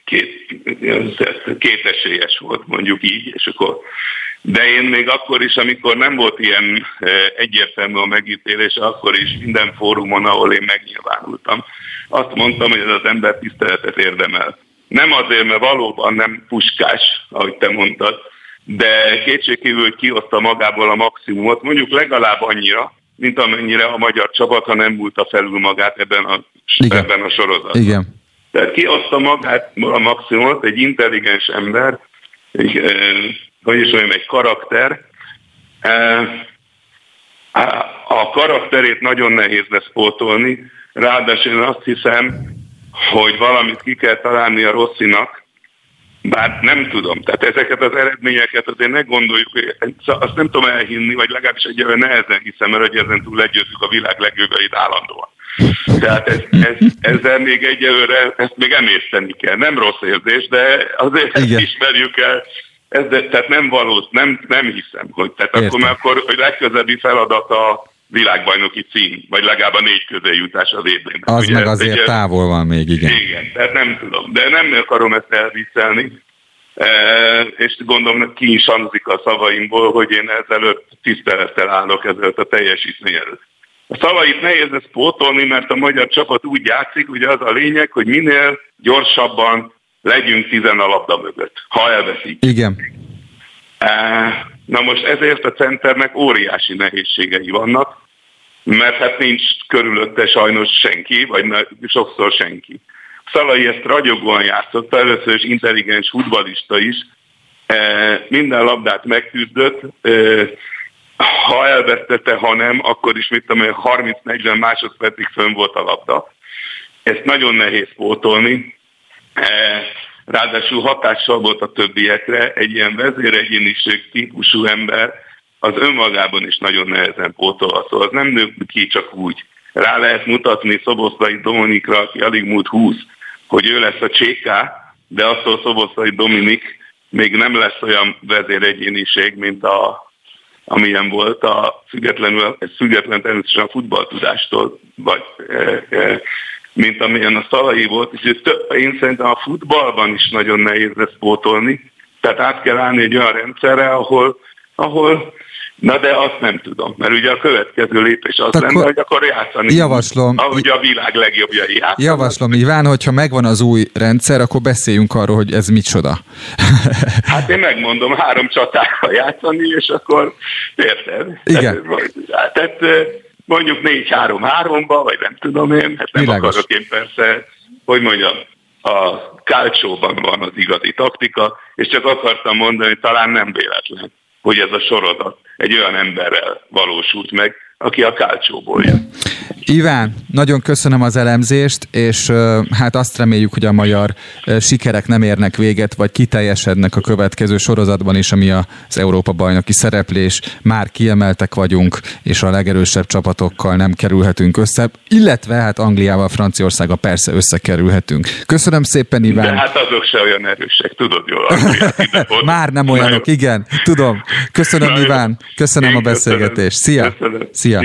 két, két esélyes volt, mondjuk így, és akkor de én még akkor is, amikor nem volt ilyen egyértelmű a megítélés, akkor is minden fórumon, ahol én megnyilvánultam, azt mondtam, hogy ez az ember tiszteletet érdemel. Nem azért, mert valóban nem puskás, ahogy te mondtad, de kétségkívül kihozta magából a maximumot, mondjuk legalább annyira, mint amennyire a magyar csapat, ha nem múlta felül magát ebben a, Igen. ebben a sorozatban. Igen. Tehát kihozta magát a maximumot, egy intelligens ember, egy, hogy is mondjam, egy karakter. A karakterét nagyon nehéz lesz pótolni, ráadásul én azt hiszem, hogy valamit ki kell találni a Rosszinak, bár nem tudom. Tehát ezeket az eredményeket azért ne gondoljuk, azt nem tudom elhinni, vagy legalábbis egyelőre nehezen hiszem, mert hogy ezen túl legyőzzük a világ legjogait állandóan. Tehát ez, ez, ezzel még egyelőre, ezt még emészteni kell. Nem rossz érzés, de azért Igen. ismerjük el, ez, de, tehát nem valós, nem, nem hiszem, hogy tehát Értem. akkor, mert akkor hogy legközelebbi feladat a világbajnoki cím, vagy legalább a négy közé jutás az évben. Az Ugye meg azért egy, távol van még, igen. Igen, tehát nem tudom, de nem akarom ezt elviccelni, e, és gondolom ki is hangzik a szavaimból, hogy én ezelőtt tisztelettel állok ezelőtt a teljesítmény előtt. A szavait nehéz ezt pótolni, mert a magyar csapat úgy játszik, ugye az a lényeg, hogy minél gyorsabban legyünk tizen a labda mögött, ha elveszik. Igen. Na most ezért a centernek óriási nehézségei vannak, mert hát nincs körülötte sajnos senki, vagy sokszor senki. Szalai ezt ragyogóan játszotta, először is intelligens futbalista is, minden labdát megküzdött, ha elvesztette, ha nem, akkor is mit tudom, 30-40 másodpercig fönn volt a labda. Ezt nagyon nehéz pótolni. Ráadásul hatással volt a többiekre, egy ilyen vezéregyéniség típusú ember, az önmagában is nagyon nehezen pótolható. Az nem nő ki csak úgy. Rá lehet mutatni Szoboszlai Dominikra, aki alig múlt 20, hogy ő lesz a cséká, de attól Szoboszlai Dominik még nem lesz olyan vezéregyéniség, mint a, amilyen volt a függetlenül, független természetesen a futballtudástól, vagy e, e, mint amilyen a szalai volt, és én szerintem a futballban is nagyon nehéz lesz pótolni, tehát át kell állni egy olyan rendszerre, ahol, ahol Na de azt nem tudom, mert ugye a következő lépés az akkor lenne, hogy akkor játszani, javaslom, ahogy a világ legjobbjai játszanak. Javaslom, Iván, hogyha megvan az új rendszer, akkor beszéljünk arról, hogy ez micsoda. hát én megmondom, három csatákkal játszani, és akkor érted? Igen. Tehát, tehát mondjuk 4-3-3-ba, vagy nem tudom én, hát nem Világos. akarok én persze hogy mondjam, a kálcsóban van az igazi taktika, és csak akartam mondani, hogy talán nem véletlen, hogy ez a sorozat egy olyan emberrel valósult meg, aki a kálcsóból jön. Iván, nagyon köszönöm az elemzést, és hát azt reméljük, hogy a magyar sikerek nem érnek véget, vagy kiteljesednek a következő sorozatban is, ami az Európa bajnoki szereplés. Már kiemeltek vagyunk, és a legerősebb csapatokkal nem kerülhetünk össze, illetve hát Angliával, Franciaországgal persze összekerülhetünk. Köszönöm szépen, Iván. De hát azok se olyan erősek, tudod jól. Már nem olyanok, igen, tudom. Köszönöm, Iván. Köszönöm a beszélgetést. Szia. Szia.